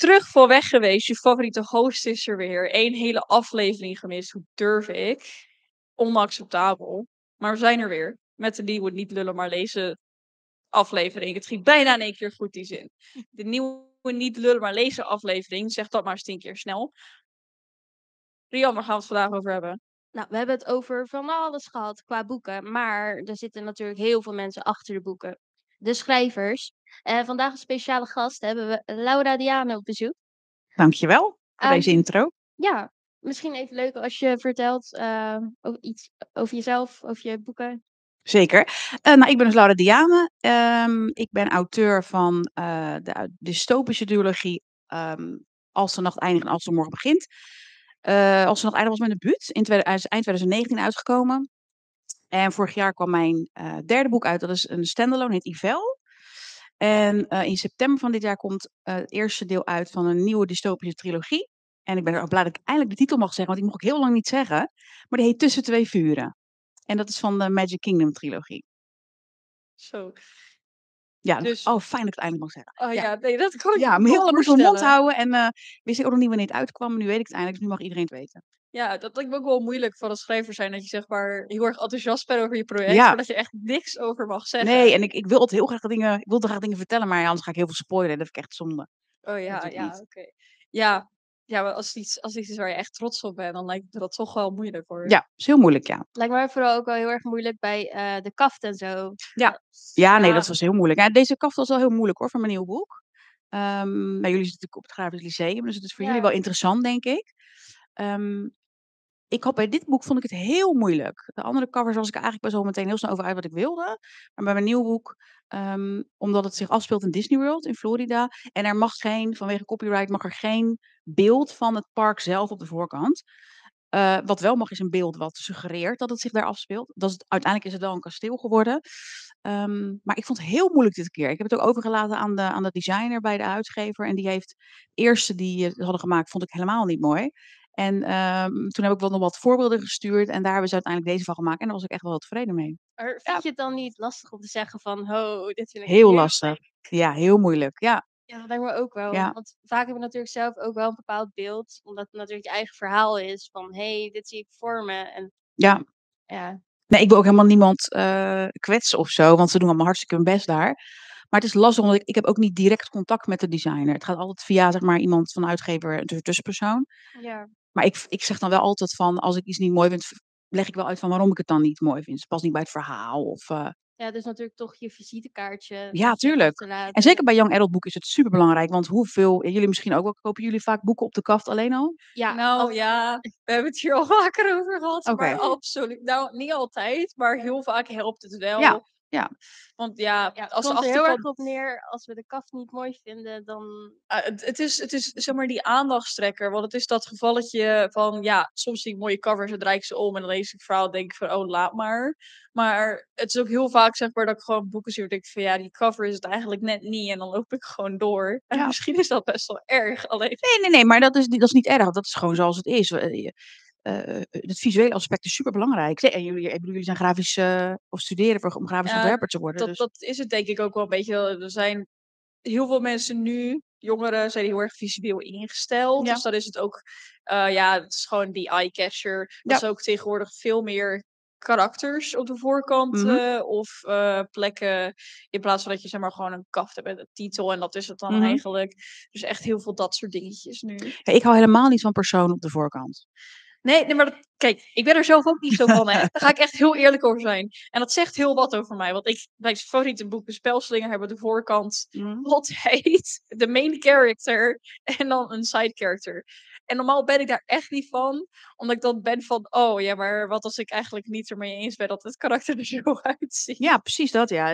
terug voor weg geweest. Je favoriete host is er weer. Eén hele aflevering gemist. Hoe durf ik? Onacceptabel. Maar we zijn er weer. Met de nieuwe Niet Lullen Maar Lezen aflevering. Het ging bijna in één keer goed, die zin. De nieuwe Niet Lullen Maar Lezen aflevering. Zeg dat maar eens tien keer snel. Rian, waar gaan we het vandaag over hebben? Nou, we hebben het over van alles gehad qua boeken, maar er zitten natuurlijk heel veel mensen achter de boeken. De schrijvers. En vandaag een speciale gast hebben we Laura Diane op bezoek. Dankjewel voor Ehm, deze intro. Ja, misschien even leuk als je vertelt eh, over iets over jezelf, over je boeken. Zeker. Eh, nou, ik ben dus Laura Diane. Ehm, ik ben auteur van eh, de dystopische duologie ehm, Als de nacht eindigt en als de morgen begint. Als de nacht eindigt was mijn debuut. In eind 2019 uitgekomen. En vorig jaar kwam mijn derde boek uit. Dat is een standalone, heet Ivel. En eh, in september van dit jaar komt eh, het eerste deel uit van een nieuwe dystopische trilogie. En ik ben er ook blij dat ik eindelijk de titel mag zeggen, want die mocht ik heel lang niet zeggen. Maar die heet Tussen twee vuren. En dat is van de Magic Kingdom trilogie. Zo. Ja, Dus- oh, fijn dat ik het eindelijk mag zeggen. Oh Ja. ja, nee, dat kan ik Ja, me heel lang moest mond houden en eh, wist ik ook nog niet wanneer het uitkwam. Maar nu weet ik het eindelijk, dus nu mag iedereen het weten. Ja, dat lijkt me ook wel moeilijk van een schrijver zijn. Dat je zeg maar heel erg enthousiast bent over je project. Ja. Maar dat je echt niks over mag zeggen. Nee, en ik, ik wil heel graag dingen, ik wilde graag dingen vertellen, maar ja, anders ga ik heel veel spoilen. Dat vind ik echt zonde. Oh ja, ja, oké. Ja, ja, maar als het, iets, als het iets is waar je echt trots op bent, dan lijkt me dat toch wel moeilijk hoor. Ja, is heel moeilijk, ja. Lijkt mij vooral ook wel heel erg moeilijk bij eh, de kaft en zo. Ja, nee, Ja. dat was heel moeilijk. Ja, deze kaft was wel heel moeilijk hoor, voor mijn nieuwe boek. Nou, jullie zitten natuurlijk op het Grafisch Lyceum, dus het is voor jullie wel interessant, denk ik. Ehm, ik had bij dit boek vond ik het heel moeilijk. De andere covers was ik eigenlijk wel meteen heel snel over uit wat ik wilde. Maar bij mijn nieuwe boek, ehm, omdat het zich afspeelt in Disney World in Florida. En er mag geen, vanwege copyright, mag er geen beeld van het park zelf op de voorkant. Eh, wat wel mag is een beeld wat suggereert dat het zich daar afspeelt. Dat is, uiteindelijk is het wel een kasteel geworden. Ehm, maar ik vond het heel moeilijk dit keer. Ik heb het ook overgelaten aan de, aan de designer bij de uitgever. En die heeft de eerste die ze hadden gemaakt, vond ik helemaal niet mooi. En ehm, toen heb ik wel nog wat voorbeelden gestuurd. En daar hebben ze uiteindelijk deze van gemaakt. En daar was ik echt wel tevreden mee. Maar vind Ja. je het dan niet lastig om te zeggen van, ho, dit vind ik Heel lastig. Ja, heel moeilijk. Ja, Ja, dat lijkt me ook wel. Ja. Want vaak hebben we natuurlijk zelf ook wel een bepaald beeld. Omdat het natuurlijk je eigen verhaal is. Van, hé, hey, dit zie ik voor me. En ja. ja, Nee, ik wil ook helemaal niemand eh, kwetsen of zo. Want ze doen allemaal hartstikke hun best daar. Maar het is lastig, omdat ik, ik heb ook niet direct contact met de designer. Het gaat altijd via zeg maar, iemand van de uitgever, een tussenpersoon. ja. Maar ik, ik zeg dan wel altijd van, als ik iets niet mooi vind, leg ik wel uit van waarom ik het dan niet mooi vind. Het past niet bij het verhaal. Of, eh, ja, dus natuurlijk toch je visitekaartje. Ja, tuurlijk. En zeker bij Young Adult boeken is het super belangrijk. Want hoeveel, jullie misschien ook wel, kopen jullie vaak boeken op de kaft alleen al? Ja, nou ja, we hebben het hier al vaker over gehad. Maar Oké. absoluut. Nou, niet altijd, maar heel vaak helpt het wel. Ja, ja. Want ja, ja, het als er komt er heel erg op neer. Als we de kaft niet mooi vinden, dan... Ah, het, het is, het is zeg maar die aandachtstrekker. Want het is dat gevalletje van, ja, soms zie ik mooie covers en draai ik ze om en dan lees ik het verhaal en denk ik van, oh, laat maar. Maar het is ook heel vaak, zeg maar, dat ik gewoon boeken zie en denk ik van, ja, die cover is het eigenlijk net niet. En dan loop ik gewoon door. En misschien is dat best wel erg. Alleen, Nee, nee, nee, maar dat is, dat is niet erg. Dat is gewoon zoals het is. Eh, eh, het visuele aspect is super belangrijk. En jullie, bedoel, jullie zijn grafisch uh, of studeren voor, om grafisch ontwerper te worden. dat, dus. dat is het denk ik ook wel een beetje. Er zijn heel veel mensen nu, jongeren, zijn heel erg visueel ingesteld. Ja. Dus dan is het ook, uh, ja, het is gewoon die eye-catcher. Dat Ja. is ook tegenwoordig veel meer karakters op de voorkant Mhm. uh, of uh, plekken in plaats van dat je zeg maar gewoon een kaft hebt met een titel en dat is het dan Mhm. eigenlijk. Dus echt heel veel dat soort dingetjes nu. Ja, ik hou helemaal niet van personen op de voorkant. Nee, nee maar dat, kijk, ik ben er zelf ook niet zo van. Hè. Daar ga ik echt heel eerlijk over zijn. En dat zegt heel wat over mij. Want ik, mijn favoriete boeken, Spelslinger, hebben de voorkant Mhm. altijd de main character en dan een side character. En normaal ben ik daar echt niet van, omdat ik dan ben van, oh ja, maar wat als ik eigenlijk niet ermee eens ben dat het karakter er zo uitziet. Ja, precies dat, ja.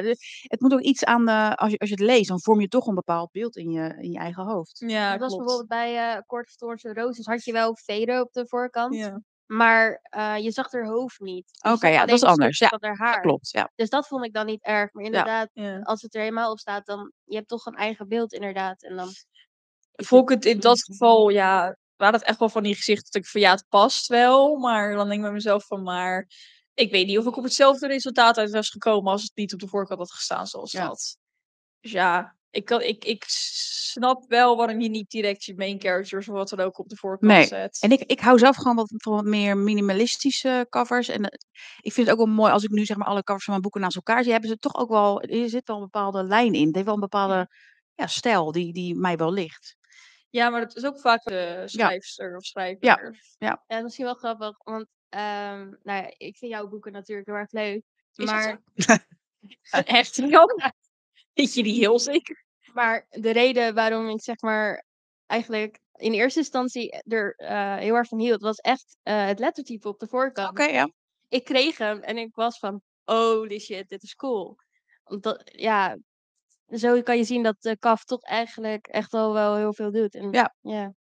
Het moet ook iets aan de, als je, als je het leest, dan vorm je toch een bepaald beeld in je, in je eigen hoofd. Ja, dat was bijvoorbeeld bij eh of Thorns and Roses had je wel Vero op de voorkant. Ja. Maar eh, je zag haar hoofd niet. Je Oké, ja, dat is anders. Ja, haar haar. Klopt, ja. Dus dat vond ik dan niet erg. Maar inderdaad, Ja. als het er helemaal op staat, dan je hebt toch een eigen beeld inderdaad. En dan Vond ik het in dat geval, ja, waren het echt wel van die gezichten dat ik van ja, het past wel. Maar dan denk ik bij mezelf van, maar ik weet niet of ik op hetzelfde resultaat uit was gekomen als het niet op de voorkant had gestaan zoals Ja. dat. Dus ja, ik, kan, ik, ik snap wel waarom je niet direct je main characters of wat dan ook op de voorkant Nee. zet. En ik, ik hou zelf gewoon wat, van wat meer minimalistische covers. En eh, ik vind het ook wel mooi als ik nu zeg maar alle covers van mijn boeken naast elkaar zie, hebben ze toch ook wel, er zit wel een bepaalde lijn in. Het heeft wel een bepaalde ja, stijl die, die mij wel ligt. Ja, maar dat is ook vaak de schrijfster of schrijver. Ja, dat is misschien wel grappig, want ehm, nou ja, ik vind jouw boeken natuurlijk heel erg leuk. Is maar, Echt niet Weet je die heel zeker? maar de reden waarom ik zeg maar eigenlijk in eerste instantie er eh, heel erg van hield, was echt eh, het lettertype op de voorkant. Oké, ja. Ik kreeg hem en ik was van, holy shit, dit is cool. Dat, ja, zo kan je zien dat de kaf toch eigenlijk echt al wel heel veel doet. En, Ja. ja.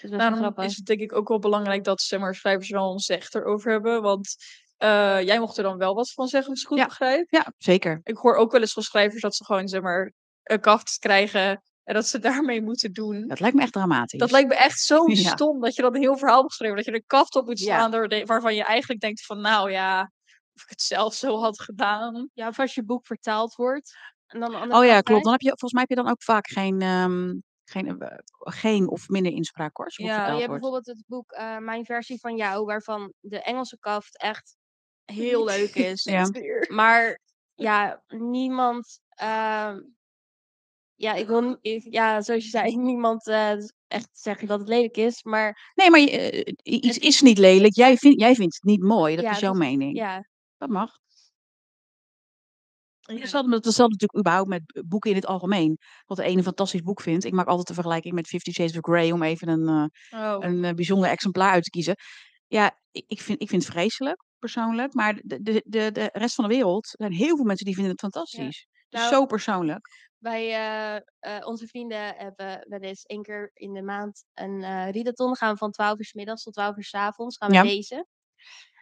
Is wel Daarom is het denk ik ook wel belangrijk dat zeg maar, schrijvers wel een zeg erover hebben. Want eh, jij mocht er dan wel wat van zeggen, als ik het goed Ja. begrijp. Ja, zeker. Ik hoor ook wel eens van schrijvers dat ze gewoon zeg maar, een kaft krijgen en dat ze daarmee moeten doen. Dat lijkt me echt dramatisch. Dat lijkt me echt zo Ja. stom dat je dan een heel verhaal geschreven. Dat je een kaft op moet Ja. slaan door de- waarvan je eigenlijk denkt van nou ja, of ik het zelf zo had gedaan. Ja, of als je boek vertaald wordt. En dan Oh ja, klopt. Dan heb je, volgens mij heb je dan ook vaak geen, ehm, geen, eh, geen of minder inspraak hoor. Ja, Je hebt wordt. bijvoorbeeld het boek eh, Mijn versie van jou, waarvan de Engelse kaft echt heel leuk is. Ja. Maar ja, niemand. ehm, ja, ik wil ik- ja, zoals je zei, niemand eh, echt zeggen dat het lelijk is. Maar Nee, maar iets is niet lelijk. Jij, vindt jij vindt het niet mooi. Dat Ja, is jouw dat- mening. ja, Dat mag. Ja. Hetzelfde, met- hetzelfde natuurlijk überhaupt met boeken in het algemeen. Wat de ene een fantastisch boek vindt. Ik maak altijd de vergelijking met Fifty Shades of Grey. Om even een, eh, Oh. een eh, bijzonder exemplaar uit te kiezen. Ja, ik, vind, ik vind het vreselijk, persoonlijk. Maar de, de, de, de rest van de wereld zijn heel veel mensen die vinden het fantastisch. Dus Nou, zo persoonlijk. wij, eh, onze vrienden hebben wel eens één keer in de maand een eh readathon. Gaan we van 12 uur 's middags tot 12 uur 's avonds gaan we Ja. lezen.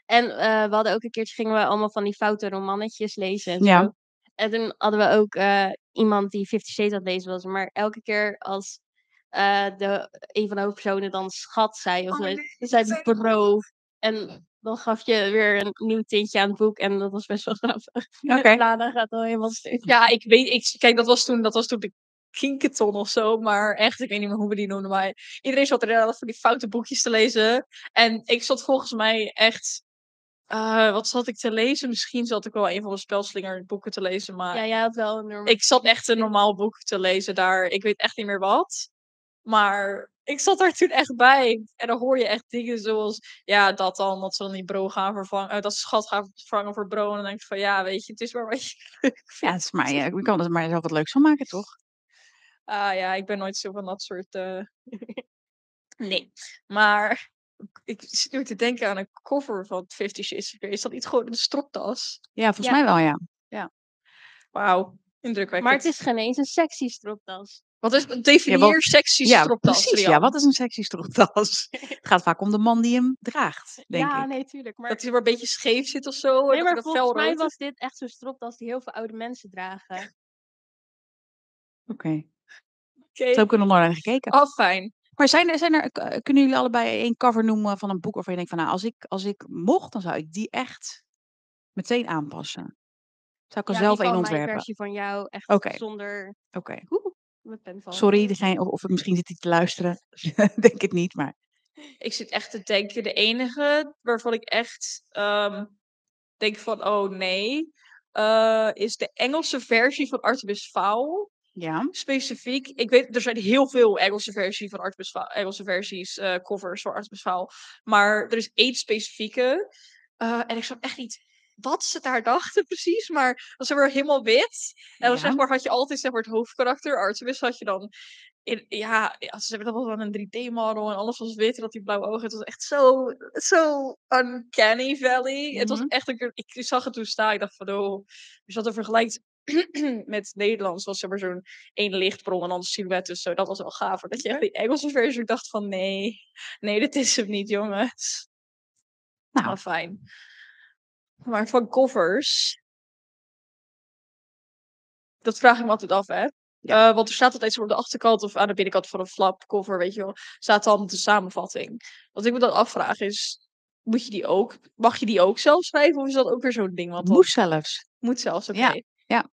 En we hadden ook een keertje gingen we allemaal van die foute romannetjes lezen en Ja. En toen hadden we ook eh, iemand die Fifty Shades aan het lezen was. Maar elke keer als eh, de, een van de hoofdpersonen dan schat zei of Oh, nee, zei bro. En dan gaf je weer een nieuw tintje aan het boek en dat was best wel grappig. Oké. Lana gaat al helemaal stuk. Ja, ik weet, ik, kijk, dat was toen, dat was toen de Kinketon of zo, maar echt, ik weet niet meer hoe we die noemden, maar iedereen zat er inderdaad van die foute boekjes te lezen. En ik zat volgens mij echt, eh, wat zat ik te lezen? Misschien zat ik wel een van de spelslinger boeken te lezen, maar Ja, jij had wel een normaal. ik zat echt een normaal boek te lezen daar. Ik weet echt niet meer wat. Maar ik zat daar toen echt bij. En dan hoor je echt dingen zoals, ja, dat dan, dat ze dan die bro gaan vervangen, eh, dat ze schat gaan vervangen voor bro. En dan denk ik van, ja, weet je, het is maar wat je leuk Ja, vindt. het is maar, ja, je kan er maar zelf wat leuks van maken, toch? Ah ja, ik ben nooit zo van dat soort. eh, nee. Maar ik zit nu te denken aan een cover van Fifty Shades of Grey. Is dat niet gewoon een stropdas? Ja, volgens Ja. mij wel, ja. Wauw, indrukwekkend. Maar het is geen eens een sexy stropdas. Wat is definieer Ja, wat- sexy Ja, stropdas? precies. Ja, wat is een sexy stropdas? het gaat vaak om de man die hem draagt, denk ja, ik. nee, tuurlijk. Maar, Dat hij maar een beetje scheef zit of zo. nee, maar volgens mij was dit echt zo'n stropdas die heel veel oude mensen dragen. Oké. Oké. Zo heb ik er nog naar gekeken. Oh, fijn. Maar zijn er, zijn er, k- kunnen jullie allebei één cover noemen van een boek waarvan je denkt van, nou, als ik, als ik mocht, dan zou ik die echt meteen aanpassen. Zou ik er Ja, zelf één van mijn ontwerpen? versie van jou echt zonder Oké. vallen. Sorry, degene, of, of misschien zit hij te luisteren. denk het niet, maar... Ik zit echt te denken. De enige waarvan ik echt ehm, denk van, oh nee, eh, is de Engelse versie van Artemis Fowl. Ja. specifiek. Ik weet, er zijn heel veel Engelse versies van Fowl, Engelse versies, eh, covers voor Fowl. Maar er is één specifieke. eh, en ik snap echt niet wat ze daar dachten precies. Maar dat was weer helemaal wit. En dan Ja. zeg maar, had je altijd zeg maar, het hoofdkarakter. Artemis had je dan. In, ja, ze hebben dat wel een 3D-model en alles was wit. En dat die blauwe ogen. Het was echt zo, zo uncanny valley. Het was Mhm. echt een. Ik zag het toen staan. Ik dacht van, oh. Dus dat er vergelijkt met Nederlands was zeg maar zo'n één lichtbron en dan silhouet. Dus zo, dat was wel gaver. Dat je echt die Engelse versie dacht van nee, nee, dit is hem niet, jongens. Nou. Nou, fijn. Maar van covers, dat vraag ik me altijd af, hè. Eh, want er staat altijd zo op de achterkant of aan de binnenkant van een flap cover, weet je wel, staat dan de samenvatting. Wat ik me dan afvraag is, moet je die ook, mag je die ook zelf schrijven of is dat ook weer zo'n ding? Want dat Moest zelfs. moet zelfs, oké. Ja, ja.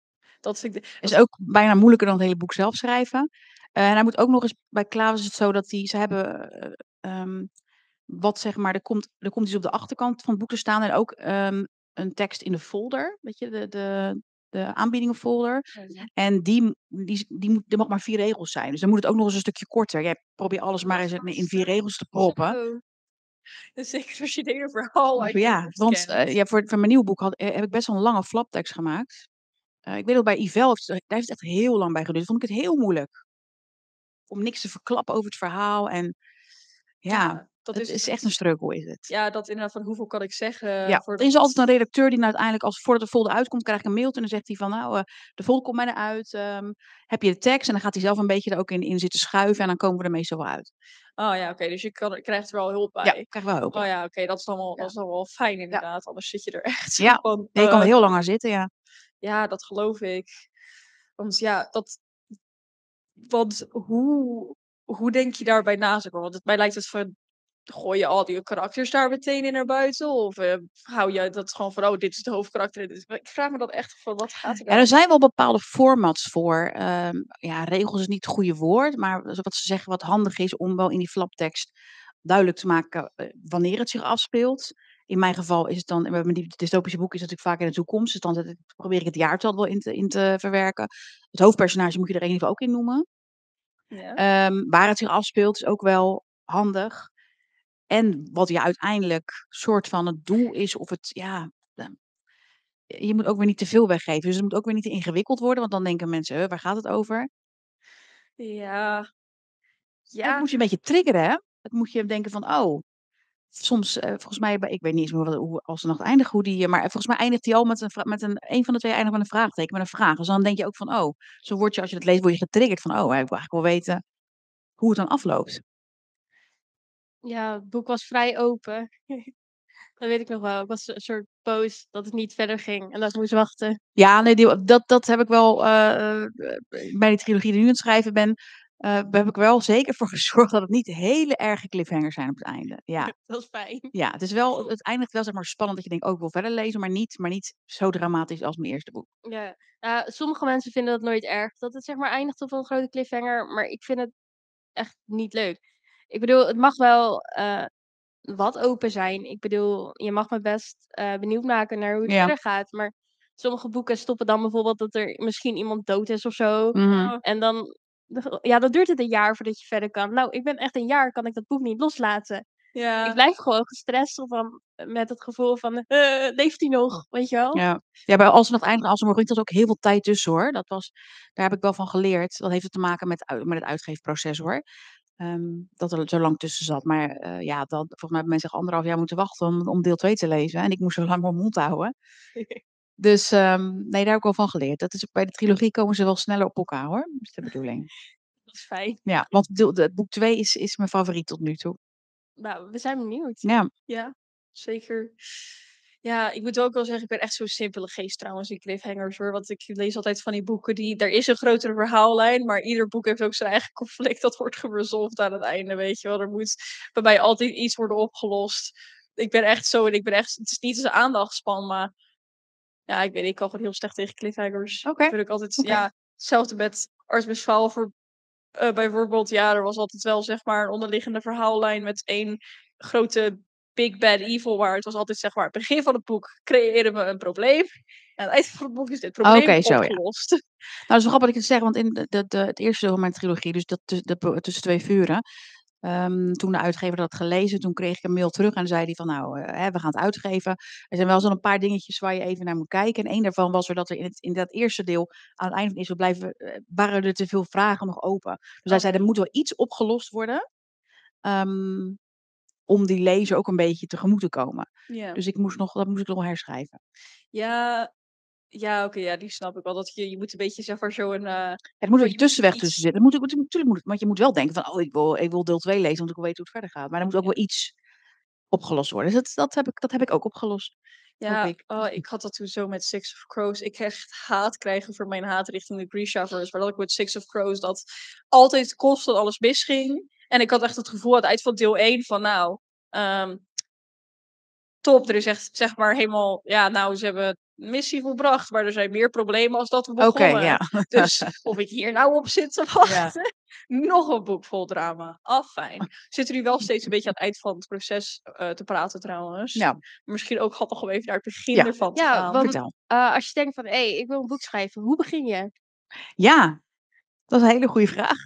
Dat vind ik de Is dat ook bijna moeilijker dan het hele boek zelf schrijven. Eh, en hij moet ook nog eens bij Klaas is het zo dat die ze hebben, eh, ehm, wat zeg maar, er komt er komt iets op de achterkant van het boek te staan en ook, ehm, een tekst in de folder, weet je, de de de aanbiedingenfolder. Mhm. En die die die moet er mag maar 4 regels zijn. Dus dan moet het ook nog eens een stukje korter. Jij probeer alles maar eens in 4 regels te proppen. Zeker als je hele verhaal Ja, want, eh, ja, voor voor mijn nieuwe boek had eh, heb ik best wel een lange flaptekst gemaakt. Eh, ik weet nog bij Yvel heeft daar heeft het echt heel lang bij geduurd. Vond ik het heel moeilijk. Om niks te verklappen over het verhaal en ja, dat het is echt een struggle is het. Ja, dat inderdaad van hoeveel kan ik zeggen Ja, voordat er is altijd een redacteur die nou uiteindelijk als voordat de folder uitkomt, krijg ik een mailtje en dan zegt hij van nou, eh, de folder komt bijna uit. ehm, heb je de tekst? En dan gaat hij zelf een beetje er ook in, in zitten schuiven en dan komen we er meestal wel uit. Oh ja, oké, dus je kan, krijgt er wel hulp bij. Ja, ik krijg wel hulp. Oh ja, oké, dat is dan wel, Ja. dat is dan wel fijn inderdaad. Anders zit je er echt Ja, van. Je kan er eh, heel lang aan zitten, ja. Ja, dat geloof ik. Want ja, dat. Want hoe, hoe denk je daarbij na? Zeg maar? Want het, mij lijkt het van. Gooi je al die karakters daar meteen in naar buiten? Of eh, hou je dat gewoon van, oh, dit is het hoofdkarakter. Ik vraag me dat echt van, wat gaat er Ja, nou? er zijn wel bepaalde formats voor. Ehm, ja, regels is niet het goede woord, maar wat ze zeggen wat handig is om wel in die flaptekst duidelijk te maken eh, wanneer het zich afspeelt. In mijn geval is het dan, met mijn dystopische boek is het natuurlijk vaak in de toekomst, dus dan ik- probeer ik het jaartal wel in te, in te verwerken. Het hoofdpersonage moet je er in ieder geval ook in noemen. Ja. Ehm, waar het zich afspeelt is ook wel handig. En wat je uiteindelijk soort van het doel is, of het, ja, eh, je moet ook weer niet te veel weggeven. Dus het moet ook weer niet te ingewikkeld worden, want dan denken mensen, "Huh, waar gaat het over? ja. Ja. Het moet je een beetje triggeren, hè? Het moet je denken van, oh, soms, eh, volgens mij, bij- ik weet niet eens meer wat, hoe, als de nacht eindigt, hoe die, eh, maar volgens mij eindigt hij al met een, vra- met een, een van de twee eindigt met een vraagteken, met een vraag. Dus dan denk je ook van, oh, zo word je, als je het leest, word je getriggerd van, oh, ik wil eigenlijk wel weten hoe het dan afloopt. Ja, het boek was vrij open. Dat weet ik nog wel. Ik was een soort boos dat het niet verder ging en dat ik moest wachten. Ja, nee, die, dat, dat heb ik wel eh, eh, bij die trilogie die ik nu aan het schrijven ben, eh, heb ik wel zeker voor gezorgd dat het niet hele erge cliffhangers zijn op het einde. Ja, Dat is fijn. ja het, is wel, het eindigt wel zeg maar spannend dat je denkt, oh, ik wil verder lezen, maar niet, maar niet zo dramatisch als mijn eerste boek. Ja. Sommige mensen vinden dat nooit erg. Dat het zeg maar eindigt op een grote cliffhanger. Maar ik vind het echt niet leuk. Ik bedoel, het mag wel eh, wat open zijn. Ik bedoel, je mag me best eh, benieuwd maken naar hoe het Ja. verder gaat. Maar sommige boeken stoppen dan bijvoorbeeld dat er misschien iemand dood is of zo. Mhm. En dan, ja, dan duurt het een jaar voordat je verder kan. Nou, ik ben echt een jaar, kan ik dat boek niet loslaten. Ja. Ik blijf gewoon gestrest van, met het gevoel van, eh, leeft hij nog? Weet je wel? Ja. ja, bij Als we eindigen, als we was ook heel veel tijd tussen hoor. Dat was, daar heb ik wel van geleerd. Dat heeft het te maken met, met het uitgeefproces hoor. Ehm, dat er zo lang tussen zat. Maar eh, ja, dan, volgens mij hebben mensen anderhalf jaar moeten wachten om, om deel 2 te lezen. En ik moest zo lang mijn mond houden. Dus ehm, nee, daar heb ik wel van geleerd. Dat is, bij de trilogie komen ze wel sneller op elkaar hoor. Dat is de bedoeling. Dat is fijn. Ja, want de, boek 2 is, is mijn favoriet tot nu toe. Nou, we zijn benieuwd. Ja, Ja, zeker. Ja, ik moet ook wel zeggen, ik ben echt zo'n simpele geest trouwens in cliffhangers hoor. Want ik lees altijd van die boeken die, er is een grotere verhaallijn, maar ieder boek heeft ook zijn eigen conflict. Dat wordt geresolved aan het einde, weet je wel. Er moet bij mij altijd iets worden opgelost. Ik ben echt zo en ik ben echt, het is niet eens een aandachtspan, maar ja, ik weet, ik kan gewoon heel slecht tegen cliffhangers. Oké, Vind ik altijd, ja, hetzelfde met Artemis Fowl voor eh, bijvoorbeeld, ja, er was altijd wel zeg maar een onderliggende verhaallijn met één grote big bad evil, waar het was altijd zeg maar, het begin van het boek creëren we een probleem. En aan het eind van het boek is dit probleem Oké, zo, ja. opgelost. Nou, dat is wel grappig dat ik het zeg, want in de, de, de- het eerste deel van mijn trilogie, dus dat de, tussen twee vuren, ehm, toen de uitgever dat had gelezen, toen kreeg ik een mail terug en zei hij van nou, eh, hè, we gaan het uitgeven. Er zijn wel zo'n paar dingetjes waar je even naar moet kijken. En één daarvan was er dat er in, het, in dat eerste deel, aan het einde van deel, blijven, eh, waren er te veel vragen nog open. Dus hij zei, er moet wel iets opgelost worden, ehm, om die lezer ook een beetje tegemoet te komen. Dus ik moest nog, dat moest ik nog herschrijven. ja, ja oké, ja, die snap ik wel. Dat je, je moet een beetje zeg maar zo een... eh, er moet een je tussenweg iets- tussen zitten. Dat moet, natuurlijk moet, het- want je moet wel denken van, oh, ik wil, ik wil deel 2 lezen, want ik wil weten hoe het verder gaat. Maar er moet ook wel iets opgelost worden. Dus dat, dat, heb, ik, dat heb ik ook opgelost. Ja, ik. oh, ik had dat toen zo met Six of Crows. Ik kreeg echt haat krijgen voor mijn haat richting de Grishaverse. Maar dat ik met Six of Crows dat altijd kost dat alles misging. En ik had echt het gevoel aan het eind van deel 1 van nou, ehm, top. Er is echt, zeg maar, helemaal, ja, nou, ze hebben missie volbracht, maar er zijn meer problemen als dat we begonnen. ja. Dus of ik hier nou op zit te wachten, nog een boek vol drama. Af, fijn. Zitten nu wel steeds een beetje aan het eind van het proces eh, te praten trouwens. Ja, Misschien ook grappig om even naar het begin Ja. ervan te Ja, gaan. want- vertel. Eh, als je denkt van, hé, hey, ik wil een boek schrijven, hoe begin je? Ja, dat is een hele goede vraag.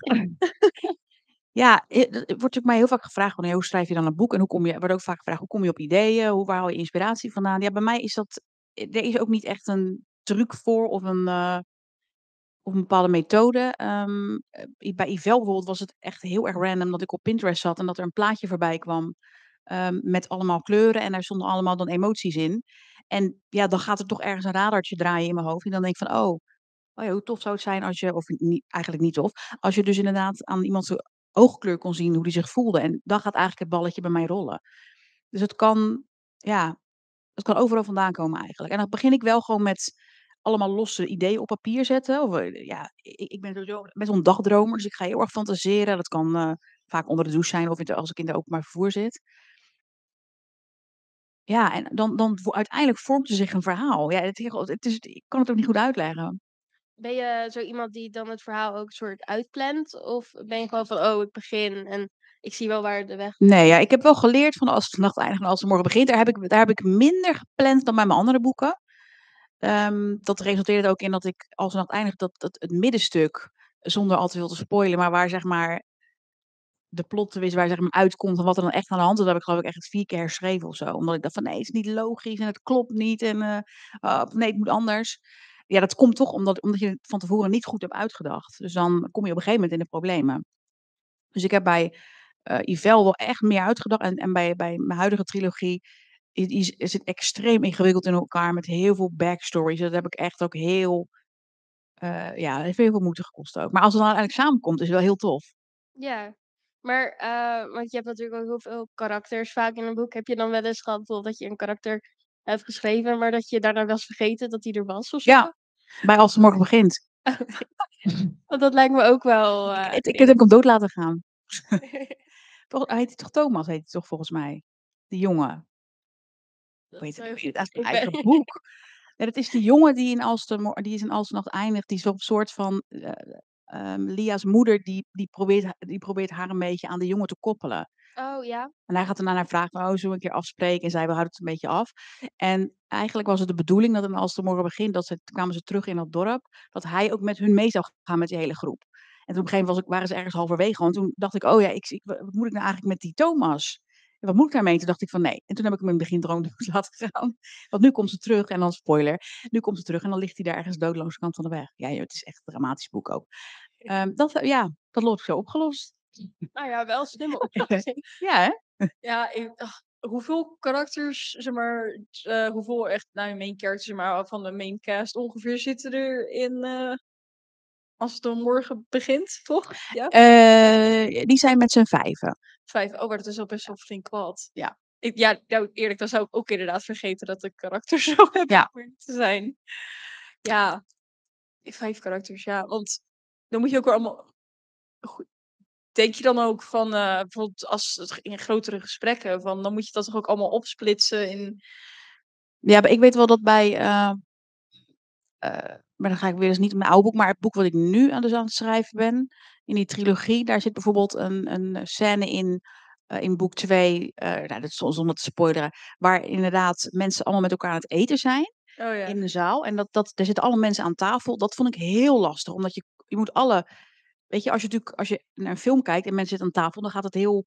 Ja, dat wordt natuurlijk mij heel vaak gevraagd hoe schrijf je dan een boek en hoe kom je, wordt ook vaak gevraagd, hoe kom je op ideeën, hoe, waar je inspiratie vandaan? Ja, bij mij is dat, er is ook niet echt een truc voor of een, eh, of een bepaalde methode. Ehm, eh, bij Ivel bijvoorbeeld was het echt heel erg random dat ik op Pinterest zat en dat er een plaatje voorbij kwam ehm, met allemaal kleuren en daar stonden allemaal dan emoties in. En ja, dan gaat er toch ergens een radartje draaien in mijn hoofd en dan denk ik van, oh, Oh ja, hoe tof zou het zijn als je, of eigenlijk niet tof, als je dus inderdaad aan iemand oogkleur kon zien hoe die zich voelde. En dan gaat eigenlijk het balletje bij mij rollen. Dus het kan, ja, het kan overal vandaan komen eigenlijk. En dan begin ik wel gewoon met allemaal losse ideeën op papier zetten. Of, eh, ja, ik, ik ben sowieso best wel een dagdromer, dus ik ga heel erg fantaseren. Dat kan eh, vaak onder de douche zijn of als ik in de openbaar vervoer zit. Ja, en dan, dan uiteindelijk vormt er zich een verhaal. Ja, het, het is, ik kan het ook niet goed uitleggen. Ben je zo iemand die dan het verhaal ook soort uitplant? Of ben je gewoon van, oh, ik begin en ik zie wel waar de weg... Nee, ja, ik heb wel geleerd van als de nacht eindigt en als de morgen begint. Daar heb ik, daar heb ik minder gepland dan bij mijn andere boeken. Ehm, dat resulteerde ook in dat ik als nacht eindigt, dat, dat het middenstuk, zonder al te veel te spoilen, maar waar zeg maar de plot twist, waar zeg maar uitkomt en wat er dan echt aan de hand is, dat heb ik geloof ik echt vier keer herschreven of zo. Omdat ik dacht van nee, het is niet logisch en het klopt niet en eh, ah, nee, het moet anders. Ja, dat komt toch omdat, omdat je het van tevoren niet goed hebt uitgedacht. Dus dan kom je op een gegeven moment in de problemen. Dus ik heb bij eh Yvel wel echt meer uitgedacht. En, en bij, bij mijn huidige trilogie is, is, het extreem ingewikkeld in elkaar met heel veel backstories. Dat heb ik echt ook heel, eh, ja, heeft heel veel moeite gekost ook. Maar als het dan uiteindelijk samenkomt, is het wel heel tof. Ja, maar, eh, want je hebt natuurlijk ook heel veel karakters vaak in een boek. Heb je dan wel eens gehad dat je een karakter hebt geschreven, maar dat je daarna was vergeten dat hij er was of zo? Ja, bij Als de Morgen Begint. Want dat lijkt me ook wel... ik, ik heb hem dood laten gaan. Toch, heet hij toch Thomas, heet hij toch volgens mij? Die jongen. dat Weet het, het, is mijn ben- eigen boek. Ja, dat is die jongen die in Nacht eindigt. Die is op een soort van... eh, ehm, Lia's moeder, die, die, probeert, die probeert haar een beetje aan de jongen te koppelen. Oh ja, En hij gaat dan aan haar vragen, oh, zullen we een keer afspreken? En zij, we houden het een beetje af. En eigenlijk was het de bedoeling dat als de morgen begint, dat ze, kwamen ze terug in dat dorp, dat hij ook met hun mee zou gaan met die hele groep. En toen op een gegeven moment was ik, waren ze ergens halverwege. En toen dacht ik, oh ja, ik, ik, wat moet ik nou eigenlijk met die Thomas? Wat moet ik daarmee? Toen dacht ik van nee. En toen heb ik hem in het begin droom laten gaan. Want nu komt ze terug en dan spoiler. Nu komt ze terug en dan ligt hij daar ergens doodloos aan de kant van de weg. Ja, het is echt een dramatisch boek ook. Ehm, dat, ja, dat loopt zo opgelost. nou ja, wel slimme oplossing. Ja, hè? Ja, ik, ach, hoeveel karakters, zeg maar, eh, hoeveel echt, nou, main characters, zeg maar, van de main cast ongeveer zitten er in, eh, als het dan morgen begint, toch? Ja, Eh, die zijn met z'n vijven. vijf. Oh, maar dat is al best wel flink wat. Ja. Ik, ja, nou, eerlijk, dan zou ik ook inderdaad vergeten dat de karakters zo hebben Ja. te zijn. Ja, vijf karakters, ja, want dan moet je ook weer allemaal... Goed. Denk je dan ook van, eh, bijvoorbeeld als het in grotere gesprekken, van, dan moet je dat toch ook allemaal opsplitsen in Ja, maar ik weet wel dat bij. eh, maar dan ga ik weer eens niet op mijn oude boek, maar het boek wat ik nu aan, dus aan het schrijven ben, in die trilogie, daar zit bijvoorbeeld een, een scène in, eh, in boek 2, eh nou, dat is zonder te spoileren, waar inderdaad mensen allemaal met elkaar aan het eten zijn Oh ja. in de zaal. En dat, dat, daar zitten alle mensen aan tafel. Dat vond ik heel lastig, omdat je, je moet alle. Weet je, als je natuurlijk als je naar een film kijkt en mensen zitten aan tafel, dan gaat het heel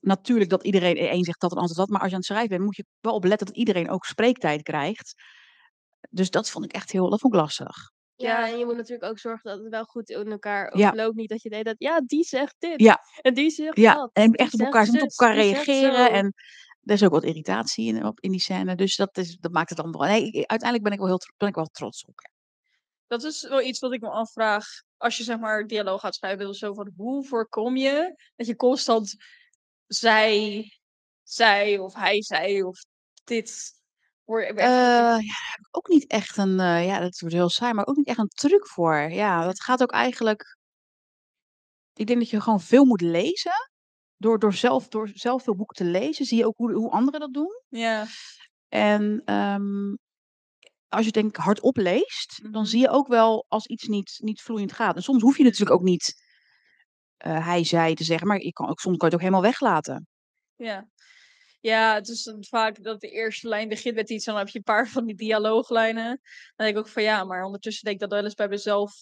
natuurlijk dat iedereen één zegt dat en ander dat. Maar als je aan het schrijven bent, moet je wel opletten dat iedereen ook spreektijd krijgt. Dus dat vond ik echt heel, dat vond ik lastig. Ja, en je moet natuurlijk ook zorgen dat het wel goed in elkaar Ja. overloopt. Niet dat je denkt dat, ja, die zegt dit. Ja. En die zegt Ja, dat. en echt op elkaar, op elkaar reageren. En er is ook wat irritatie in, op, in die scène. Dus dat, is, dat maakt het dan wel. Nee, uiteindelijk ben ik wel heel ben ik wel trots op. Dat is wel iets wat ik me afvraag. Als je zeg maar dialoog gaat schrijven, dus zo van hoe voorkom je dat je constant zij, zij of hij, zij of dit. Hoor, Eh, ja, daar heb ik ook niet echt een, eh, ja, dat wordt heel saai, maar ook niet echt een truc voor. Ja, dat gaat ook eigenlijk. Ik denk dat je gewoon veel moet lezen. Door, door, zelf, door zelf veel boeken te lezen, zie je ook hoe, hoe anderen dat doen. ja. En ehm, als je denk hardop leest, dan Mhm. zie je ook wel als iets niet, niet vloeiend gaat. En soms hoef je natuurlijk ook niet eh, hij, zij te zeggen, maar je kan ook, soms kan je het ook helemaal weglaten. Ja. Ja, het is vaak dat de eerste lijn begint met iets, en dan heb je een paar van die dialooglijnen. Dan denk ik ook van ja, maar ondertussen denk ik dat wel eens bij mezelf,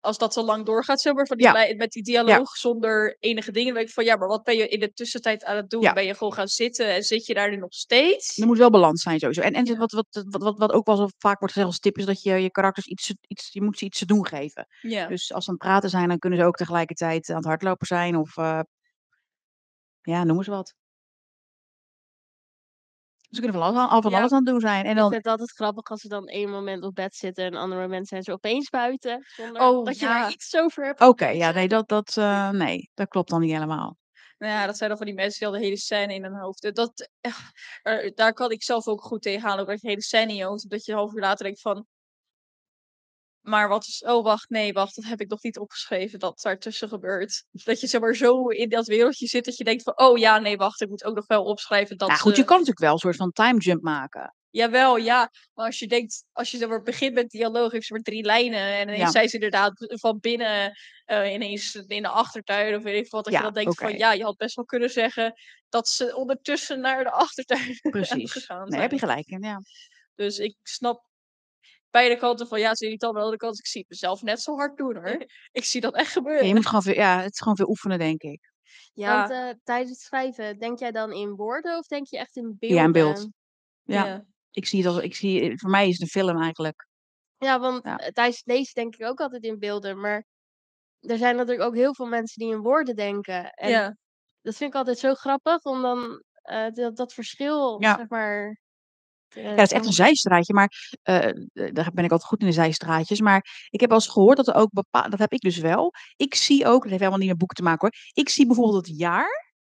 als dat zo lang doorgaat, zeg maar, van die Ja. lijn, met die dialoog zonder enige dingen, dan denk ik van ja, maar wat ben je in de tussentijd aan het doen? Ja. Ben je gewoon gaan zitten en zit je daar nu nog steeds? Er moet wel balans zijn sowieso. En, en wat, wat, wat, wat, wat ook wel zo vaak wordt gezegd als tip is dat je je karakters iets, iets, je moet ze iets te doen geven. Dus als ze aan het praten zijn, dan kunnen ze ook tegelijkertijd aan het hardlopen zijn of eh, ja, noem eens wat. Ze kunnen van alles, aan- van Ja. alles aan het doen zijn. En Ik dan, vind het altijd grappig als ze dan één moment op bed zitten en een ander moment zijn ze opeens buiten. Zonder Oh, dat je daar iets over hebt. oké, ja, nee, dat, dat, eh, nee, dat klopt dan niet helemaal. Nou ja, dat zijn dan van die mensen die al de hele scène in hun hoofd. Dat, eh, daar kan ik zelf ook goed tegenaan. Ook dat je de hele scène in je hoofd hebt, dat je een half uur later denkt van. Maar wat is. Oh, wacht, nee, wacht. Dat heb ik nog niet opgeschreven. Dat daartussen gebeurt. Dat je zeg maar zo in dat wereldje zit dat je denkt van. Oh ja, nee, wacht. Ik moet ook nog wel opschrijven dat. Ja, goed, je kan natuurlijk wel een soort van time jump maken. Jawel, ja. Maar als je denkt. Als je zeg maar begint met dialoog, heeft ze maar drie lijnen. En ineens Ja. zijn ze inderdaad van binnen. eh, ineens in de achtertuin of weet ik wat. Dat Ja, je dan denkt van. Ja, je had best wel kunnen zeggen. Dat ze ondertussen naar de achtertuin Precies. gegaan Nee, heb je zijn. gelijk in, ja. Dus ik snap beide kanten van ja, ze irritant, maar aan de andere kant, ik zie het mezelf net zo hard doen hoor. Ik zie dat echt Ja, gebeuren. je moet gewoon veel, ja, het is gewoon veel oefenen, denk ik. Ja, Want eh, tijdens het schrijven, denk jij dan in woorden of denk je echt in beelden? Ja, in beeld. Ja, ja. ik zie het als, ik zie, voor mij is het een film eigenlijk. Ja, want Ja. eh, tijdens het lezen denk ik ook altijd in beelden. Maar er zijn natuurlijk ook heel veel mensen die in woorden denken. En ja. dat vind ik altijd zo grappig, om dan eh, dat, dat verschil, Ja. zeg maar... Ja, dat is echt een zijstraatje, maar eh, eh, daar ben ik altijd goed in de zijstraatjes. Maar ik heb wel eens gehoord dat er ook bepaalde, dat heb ik dus wel. Ik zie ook, dat heeft helemaal niet met boeken te maken hoor. Ik zie bijvoorbeeld het jaar,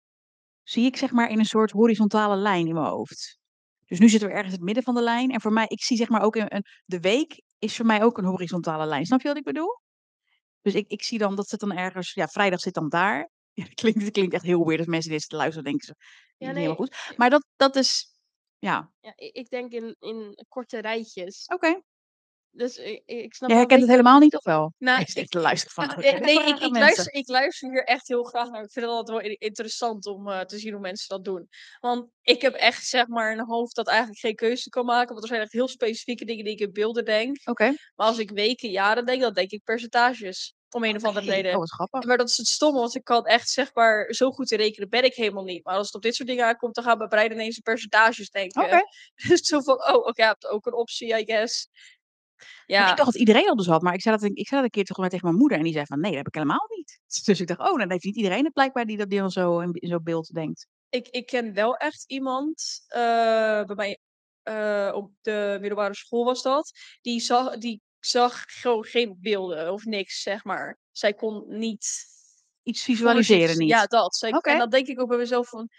zie ik zeg maar in een soort horizontale lijn in mijn hoofd. Dus nu zitten we ergens in het midden van de lijn. En voor mij, ik zie zeg maar ook een, een de week is voor mij ook een horizontale lijn. Snap je wat ik bedoel? Dus ik, ik zie dan, dat zit dan ergens, ja, vrijdag zit dan daar. Ja, dat klinkt, dat klinkt echt heel weird als mensen dit luisteren, denken ze, Ja, nee, helemaal goed. Maar dat, dat is, ja, ja, ik denk in, in korte rijtjes. oké. Dus ik, ik snap Jij herkent het helemaal niet, of wel? Nou, ik- te luisteren van, oh, nee, ik, luister, ik luister hier echt heel graag naar. Ik vind het altijd wel interessant om eh, te zien hoe mensen dat doen. Want ik heb echt zeg maar een hoofd dat eigenlijk geen keuze kan maken. Want er zijn echt heel specifieke dingen die ik in beelden denk. Oké. Maar als ik weken, jaren denk, dan denk ik percentages. Om een of andere reden. Oh. Maar dat is het stomme, want ik kan echt zeg maar zo goed te rekenen ben ik helemaal niet. Maar als het op dit soort dingen aankomt, dan gaan mijn brein ineens in percentages denken. Oké. Dus zo van, oh, oké, je hebt ook een optie, I guess. Maar Ja, Ik dacht dat iedereen dat dus had, maar ik zei dat, ik zei dat een keer toch tegen mijn moeder en die zei van nee, dat heb ik helemaal niet. Dus ik dacht, oh, dan heeft niet iedereen het blijkbaar die dat dan zo in, in zo'n beeld denkt. ik, ik ken wel echt iemand, eh, bij mij eh, op de middelbare school was dat, die zag, die zag gewoon geen beelden of niks, zeg maar. Zij kon niet Iets visualiseren niet. Ja, dat. Zij-. En dan denk ik ook bij mezelf van,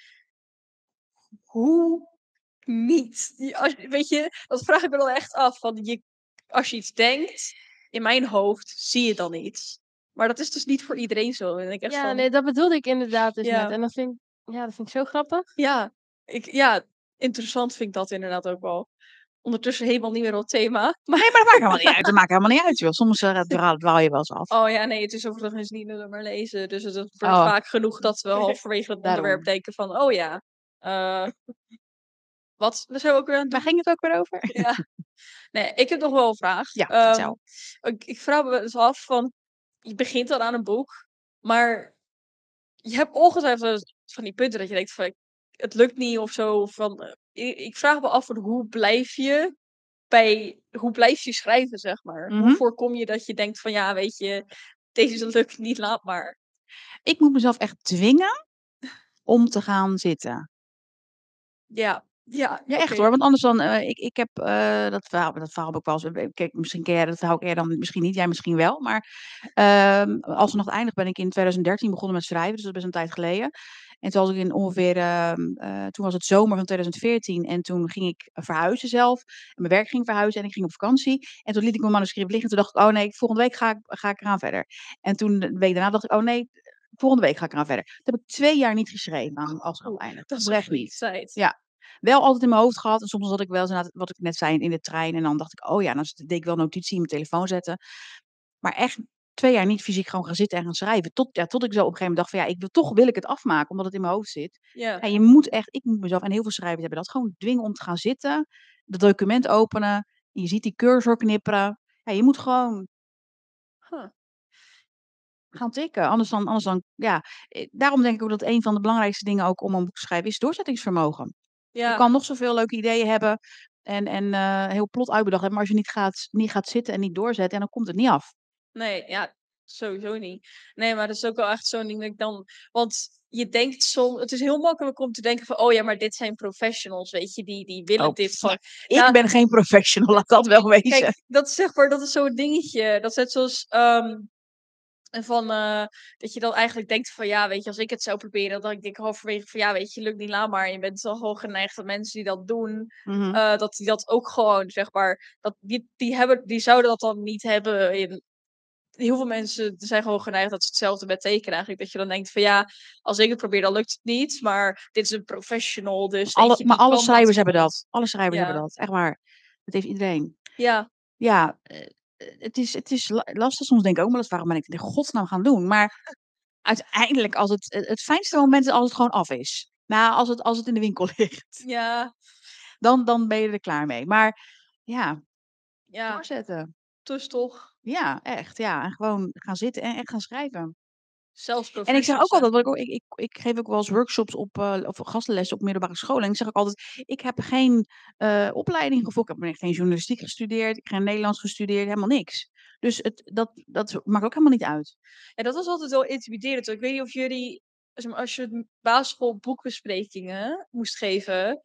hoe niet? Als, weet je, dat vraag ik me dan echt af. Van je, als je iets denkt, in mijn hoofd, zie je dan iets. Maar dat is dus niet voor iedereen zo. En ik echt Ja, van, nee, dat bedoelde ik inderdaad dus Ja. net. En dat vind, ik- ja, dat vind ik zo grappig. ja, ik, ja, interessant vind ik dat inderdaad ook wel. Ondertussen helemaal niet meer op thema. Maar, Nee, maar dat maakt helemaal niet uit. Dat maakt helemaal niet uit, joh. Soms uh, dwaal, je wel eens af. oh ja, nee, het is overigens niet nullen maar lezen. Dus het wordt Oh. vaak genoeg dat we halverwege het onderwerp denken van, oh ja, eh, wat? Daar zijn we ook weer Waar ging het ook weer over? Ja. Nee, ik heb nog wel een vraag. Ja, vertel. ik, ik vraag me wel eens af van, je begint dan aan een boek, maar je hebt ongetwijfeld van die punten dat je denkt van, het lukt niet of zo. Van, eh, ik, ik vraag me af van hoe blijf je bij, hoe blijf je schrijven, zeg maar? Hoe Mhm. voorkom je dat je denkt van, ja, weet je, deze lukt niet, laat maar. Ik moet mezelf echt dwingen om te gaan zitten. Ja, ja, Ja, echt hoor. Want anders dan, eh, ik, ik heb eh, dat verhaal, dat verhaal heb ik wel eens, kijk, misschien ken jij dat verhaal eerder dan, misschien niet, jij misschien wel. Maar ehm als nog eindig ben ik in 2013 begonnen met schrijven, dus dat is best een tijd geleden. En toen was ik in ongeveer, ehm, eh, toen was het zomer van 2014 en toen ging ik verhuizen zelf. En mijn werk ging verhuizen en ik ging op vakantie. En toen liet ik mijn manuscript liggen en toen dacht ik, oh nee, volgende week ga ik, ga ik eraan verder. En toen de week daarna dacht ik, oh nee, volgende week ga ik eraan verder. Toen heb ik twee jaar niet geschreven aan als Oeh, eindig. Dat is echt niet. tijd. Ja. wel altijd in mijn hoofd gehad. En soms had ik wel eens wat ik net zei, in de trein. En dan dacht ik, oh ja, dan deed ik wel notitie in mijn telefoon zetten. Maar echt 2 jaar niet fysiek gewoon gaan zitten en gaan schrijven. Tot, ja, tot ik zo op een gegeven moment dacht van ja, ik wil toch wil ik het afmaken, omdat het in mijn hoofd zit. Ja. En je moet echt, ik moet mezelf en heel veel schrijvers hebben dat gewoon dwingen om te gaan zitten, dat document openen. En je ziet die cursor knipperen. Ja, je moet gewoon Huh. gaan tikken. Anders dan, anders dan, ja. eh, Daarom denk ik ook dat een van de belangrijkste dingen ook om een boek te schrijven is doorzettingsvermogen. Je kan nog zoveel leuke ideeën hebben en, en eh, heel plot uitbedacht hebben, maar als je niet gaat, niet gaat zitten en niet doorzetten, en dan komt het niet af. Nee, ja, sowieso niet. Nee, maar dat is ook wel echt zo'n ding dat ik dan... Want je denkt soms... Het is heel makkelijk om te denken van... Oh ja, maar dit zijn professionals, weet je. Die, die willen Oh, dit van... Ik Ja. ben geen professional, laat dat wel wezen. Kijk, dat is zeg maar... Dat is zo'n dingetje. Dat is net zoals... ehm, van, eh, dat je dan eigenlijk denkt van... Ja, weet je, als ik het zou proberen... Dan denk ik halverwege van... Ja, weet je, lukt niet, laat maar. Je bent wel gewoon geneigd dat mensen die dat doen... Mhm. eh, dat die dat ook gewoon, zeg maar... Dat, die, die, hebben, die zouden dat dan niet hebben in heel veel mensen zijn gewoon geneigd dat ze hetzelfde met tekenen eigenlijk. Dat je dan denkt van ja, als ik het probeer dan lukt het niet. Maar dit is een professional, dus alle, maar alle schrijvers hebben dat. Alle schrijvers Ja. hebben dat. Echt waar. Dat heeft iedereen. Ja, Ja, eh, eh, het is, het is la- lastig soms denk ik ook maar eens waarom ben ik dit in godsnaam gaan doen. Maar uiteindelijk, als het, het het fijnste moment is als het gewoon af is. Nou, als het, als het in de winkel ligt. ja, Dan, dan ben je er klaar mee. Maar ja, ja, doorzetten. dus toch. Ja, echt. Ja, en gewoon gaan zitten en echt gaan schrijven. Zelfs En ik zeg ook altijd, wat ik, ook, ik, ik, ik geef ook wel eens workshops op, eh, of gastenlessen op middelbare scholen. En ik zeg ook altijd, ik heb geen eh, opleiding gevolgd. Ik heb geen journalistiek gestudeerd, ik heb geen Nederlands gestudeerd, helemaal niks. Dus het, dat, dat maakt ook helemaal niet uit. En dat was altijd wel intimiderend. Ik weet niet of jullie, als je basisschool boekbesprekingen moest geven,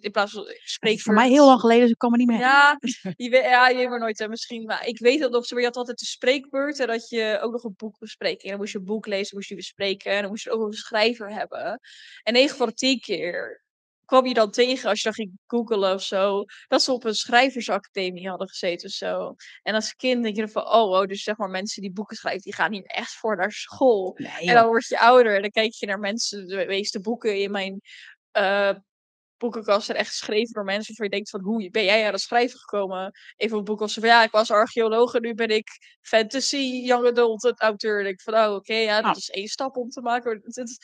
in plaats van spreekbeurt. voor mij heel lang geleden, dus ik kan me niet meer Ja, je weet, ja, je weet maar nooit, hè, misschien. Maar ik weet dat nog, je had altijd de spreekbeurt en dat je ook nog een boek bespreken. En dan moest je een boek lezen, moest je bespreken. En dan moest je ook nog een schrijver hebben. En 9 van de 10 keer kwam je dan tegen, als je dan ging googelen of zo, dat ze op een schrijversacademie hadden gezeten of zo. En als kind denk je dan van, oh, oh, dus zeg maar mensen die boeken schrijven, die gaan hier echt voor naar school. Nee, En dan word je ouder en dan kijk je naar mensen, de meeste boeken in mijn eh, boekenkast zijn echt geschreven door mensen waarvan je denkt van, hoe ben jij aan het schrijven gekomen? Even een boek als van, ja, ik was archeoloog en nu ben ik fantasy young adult auteur. En ik van, oh, oké, ja, dat Nou. is één stap om te maken. Het is-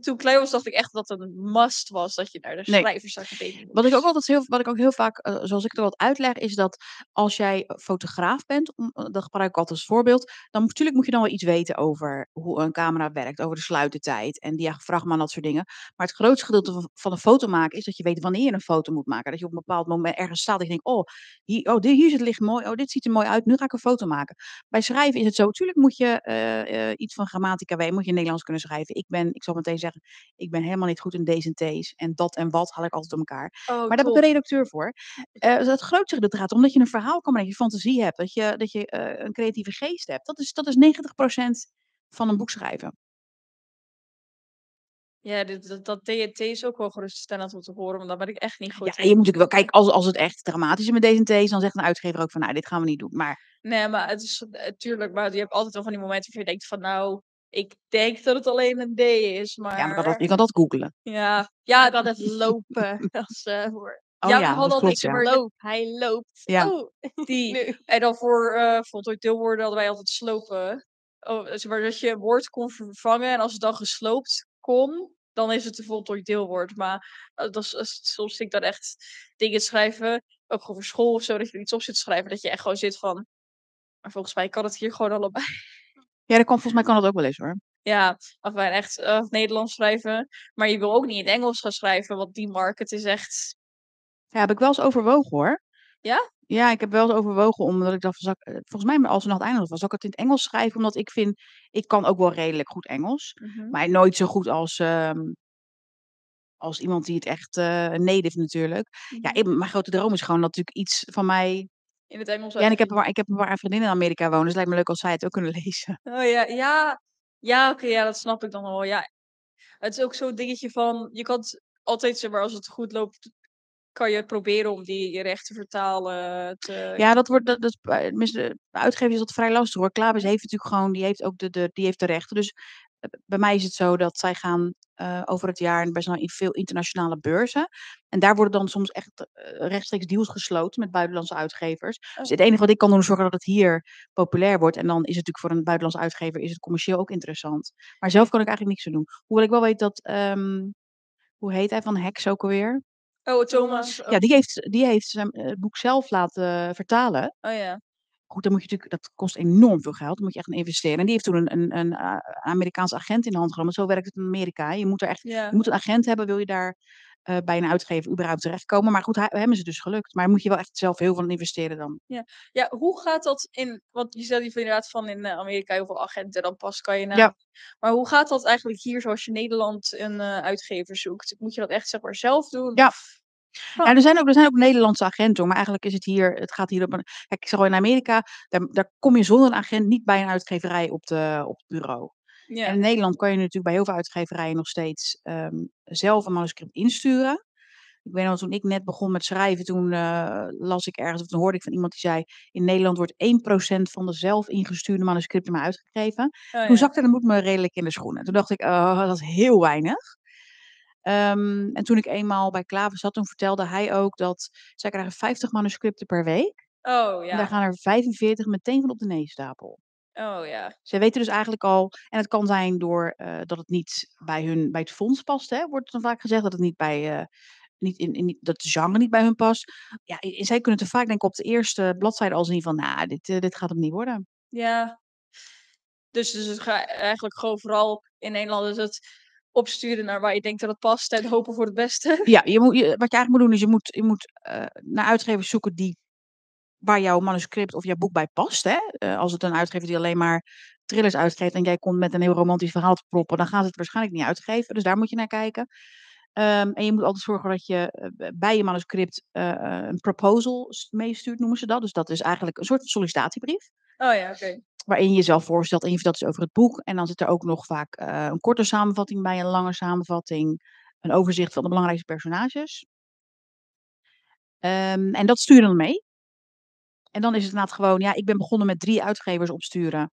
toen ik klein was, dacht ik echt dat het een must was dat je naar de Nee. schrijversacademie. Wat ik ook altijd heel, wat ik ook heel vaak, eh, zoals ik het altijd uitleg, is dat als jij fotograaf bent, om, eh, dat gebruik ik altijd als voorbeeld, dan natuurlijk moet je dan wel iets weten over hoe een camera werkt, over de sluitertijd en diafragma en dat soort dingen. Maar het grootste gedeelte van- van een foto maken is dat je weet wanneer je een foto moet maken. Dat je op een bepaald moment ergens staat en je denkt, oh, hier, oh, dit, hier zit het licht mooi, oh, dit ziet er mooi uit, nu ga ik een foto maken. Bij schrijven is het zo, natuurlijk moet je eh, iets van grammatica weten, moet je Nederlands kunnen schrijven. Ik ben, ik zal meteen zeggen, ik ben helemaal niet goed in D's en T's en dat en wat haal ik altijd door elkaar. Oh, Maar daar heb ik een redacteur voor. Eh, dus het grootste gedeelte gaat omdat je een verhaal kan brengen, dat je fantasie hebt, dat je, dat je eh, een creatieve geest hebt. Dat is, dat is 90% van een boek schrijven. Ja, dit, dat, dat DNT is ook wel geruststellend om te horen, want daar ben ik echt niet goed Ja, in. je moet natuurlijk wel kijken, als, als het echt dramatisch is met deze T's, dan zegt een uitgever ook van, nou, dit gaan we niet doen. Maar Nee, maar het is natuurlijk, maar je hebt altijd wel van die momenten waar je denkt van nou, ik denk dat het alleen een D is, maar ja, maar dat, dat- je kan dat googlen. ja, ja, dat het lopen. Dat is uh, voor. Oh ja, ja, we hadden klopt, niks ja. Loop, hij loopt. Ja. Oh, die. En dan voor uh, voltooid deelwoorden hadden wij altijd slopen. Oh, maar dat je een woord kon vervangen en als het dan gesloopt kon, dan is het een voltooid deelwoord. Maar uh, dat is, uh, soms zie ik dan echt dingen schrijven, ook gewoon voor school of zo, dat je er iets op zit te schrijven, dat je echt gewoon zit van, maar volgens mij kan het hier gewoon allebei. Ja, dat kan, volgens mij kan dat ook wel eens hoor. Ja, of wij echt uh, Nederlands schrijven. Maar je wil ook niet in het Engels gaan schrijven, want die market is echt. Ja, heb ik wel eens overwogen hoor. Ja? Ja, ik heb wel eens overwogen omdat ik dacht, van, ik- volgens mij als de nacht eindig was, zal ik het in het Engels schrijven, omdat ik vind, ik kan ook wel redelijk goed Engels, Mm -hmm. maar nooit zo goed als, um, als iemand die het echt uh, native natuurlijk. Mm -hmm. Ja, ik, mijn grote droom is gewoon natuurlijk iets van mij in het Engels. Ja, en ik heb, een, ik heb een paar vriendinnen in Amerika wonen, dus het lijkt me leuk als zij het ook kunnen lezen. Oh ja, ja. Ja, oké, okay, ja, dat snap ik dan wel. Ja, het is ook zo'n dingetje van, je kan het altijd, zeg maar, als het goed loopt, kan je proberen om die recht te vertalen. Te... Ja, dat wordt, dat, dat, de uitgever is dat vrij lastig hoor. Klavis heeft natuurlijk gewoon, die heeft ook de, de, die heeft de rechten. Dus bij mij is het zo dat zij gaan eh, over het jaar en best wel in veel internationale beurzen. En daar worden dan soms echt eh, rechtstreeks deals gesloten met buitenlandse uitgevers. Dus Oh. het enige wat ik kan doen is zorgen dat het hier populair wordt. En dan is het natuurlijk voor een buitenlandse uitgever is het commercieel ook interessant. Maar zelf kan ik eigenlijk niks aan doen. Hoewel ik wel weet dat, ehm, hoe heet hij van Hex ook alweer? Oh, Thomas. Ja, die heeft, die heeft zijn eh, boek zelf laten vertalen. Oh ja. Goed, dan moet je natuurlijk, dat kost enorm veel geld. Dan moet je echt in investeren. En die heeft toen een, een, een uh, Amerikaanse agent in de hand genomen. Zo werkt het in Amerika. Je moet er echt, Ja. je moet een agent hebben, wil je daar uh, bij een uitgever überhaupt terechtkomen. Maar goed, hij, hem is het dus gelukt. Maar moet je wel echt zelf heel veel investeren dan. Ja, ja hoe gaat dat in, want je stelt inderdaad van in uh, Amerika heel veel agenten dan pas kan je na. Ja. Maar hoe gaat dat eigenlijk hier zoals je Nederland een uh, uitgever zoekt? Moet je dat echt zeg maar zelf doen? Ja. Of... Ja, er zijn, ook, er zijn ook Nederlandse agenten, maar eigenlijk is het hier, het gaat hier op een, kijk, ik zeg al in Amerika, daar, daar kom je zonder een agent niet bij een uitgeverij op, de, op het bureau. Ja. En in Nederland kan je natuurlijk bij heel veel uitgeverijen nog steeds um, zelf een manuscript insturen. Ik weet nog, toen ik net begon met schrijven, toen uh, las ik ergens, of toen hoorde ik van iemand die zei, in Nederland wordt 1% van de zelf ingestuurde manuscripten maar uitgegeven. Oh, toen ja. zakte de moed me redelijk in de schoenen. Toen dacht ik, oh, dat is heel weinig. Um, en toen ik eenmaal bij Klaver zat, toen vertelde hij ook dat zij krijgen 50 manuscripten per week. Oh ja. En daar gaan er 45 meteen van op de neestapel. Oh ja. Zij weten dus eigenlijk al, en het kan zijn door uh, dat het niet bij hun, bij het fonds past, hè, wordt dan vaak gezegd dat het niet bij, uh, niet in, in, dat het genre niet bij hun past. Ja, en zij kunnen te vaak denken op de eerste bladzijde al zien van, nou, dit, uh, dit gaat hem niet worden. Ja. Dus, dus het gaat eigenlijk gewoon vooral in Nederland is het opsturen naar waar je denkt dat het past en hopen voor het beste. Ja, je moet, je, wat je eigenlijk moet doen is je moet, je moet uh, naar uitgevers zoeken die waar jouw manuscript of jouw boek bij past. Hè? Uh, als het een uitgever die alleen maar thrillers uitgeeft en jij komt met een heel romantisch verhaal te proppen, dan gaan ze het waarschijnlijk niet uitgeven. Dus daar moet je naar kijken. Um, en je moet altijd zorgen dat je uh, bij je manuscript uh, een proposal meestuurt, noemen ze dat. Dus dat is eigenlijk een soort sollicitatiebrief. Oh ja, oké. Okay. Waarin je jezelf voorstelt en je vertelt dus over het boek. En dan zit er ook nog vaak uh, een korte samenvatting bij, een lange samenvatting, een overzicht van de belangrijkste personages. Um, en dat stuur je dan mee. En dan is het inderdaad gewoon, ja, ik ben begonnen met drie uitgevers opsturen.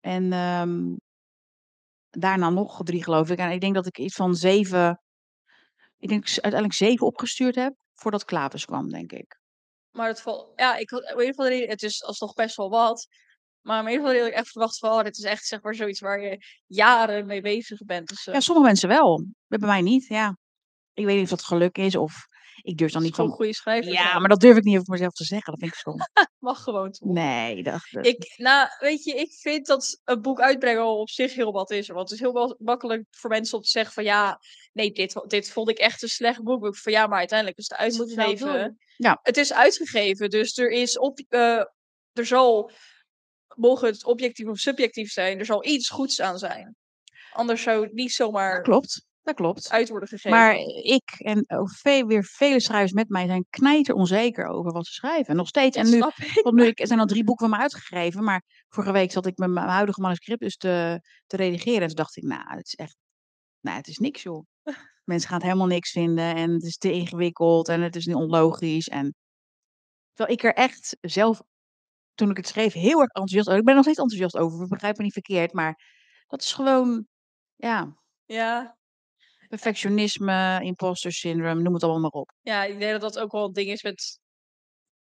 En um, daarna nog drie, geloof ik. En ik denk dat ik iets van zeven, ik denk uiteindelijk zeven opgestuurd heb voordat Klavis kwam, denk ik. Maar het valt, ja, ik in ieder geval, het is alsnog best wel wat. Maar in ieder geval had ik echt verwacht van, oh, dit is echt zeg maar zoiets waar je jaren mee bezig bent. Dus, uh, Ja, sommige mensen wel. Bij mij niet, ja. Ik weet niet of dat geluk is of ik durf dan niet van van... goede schrijver. Ja, maar dat durf ik niet over mezelf te zeggen. Dat vind ik stom. Mag gewoon toch? Nee, dat... dat... Ik, nou, weet je, ik vind dat een boek uitbrengen al op zich heel wat is. Want het is heel makkelijk voor mensen om te zeggen van ja, nee, dit, dit vond ik echt een slecht boek. Van ja, maar uiteindelijk is het uitgegeven. Ja. Het is uitgegeven, dus er is op, uh, er zal, mogen het objectief of subjectief zijn, er zal iets goeds aan zijn. Anders zou het niet zomaar. Dat klopt. Dat klopt. Uit worden gegeven. Maar ik en ook veel, weer vele schrijvers met mij zijn knijter onzeker over wat ze schrijven. Nog steeds. Dat en nu, ik. nu ik, er zijn al drie boeken van me uitgegeven. Maar vorige week zat ik met mijn huidige manuscript dus te, te redigeren. En toen dacht ik, nou, het is echt, nou, het is niks joh. Mensen gaan het helemaal niks vinden. En het is te ingewikkeld. En het is niet onlogisch. En terwijl ik er echt zelf, toen ik het schreef, heel erg enthousiast. Ik ben er nog steeds enthousiast over. Begrijp me niet verkeerd. Maar dat is gewoon, ja, Ja, perfectionisme, imposter syndrome, noem het allemaal maar op. ja, ik denk dat dat ook wel een ding is met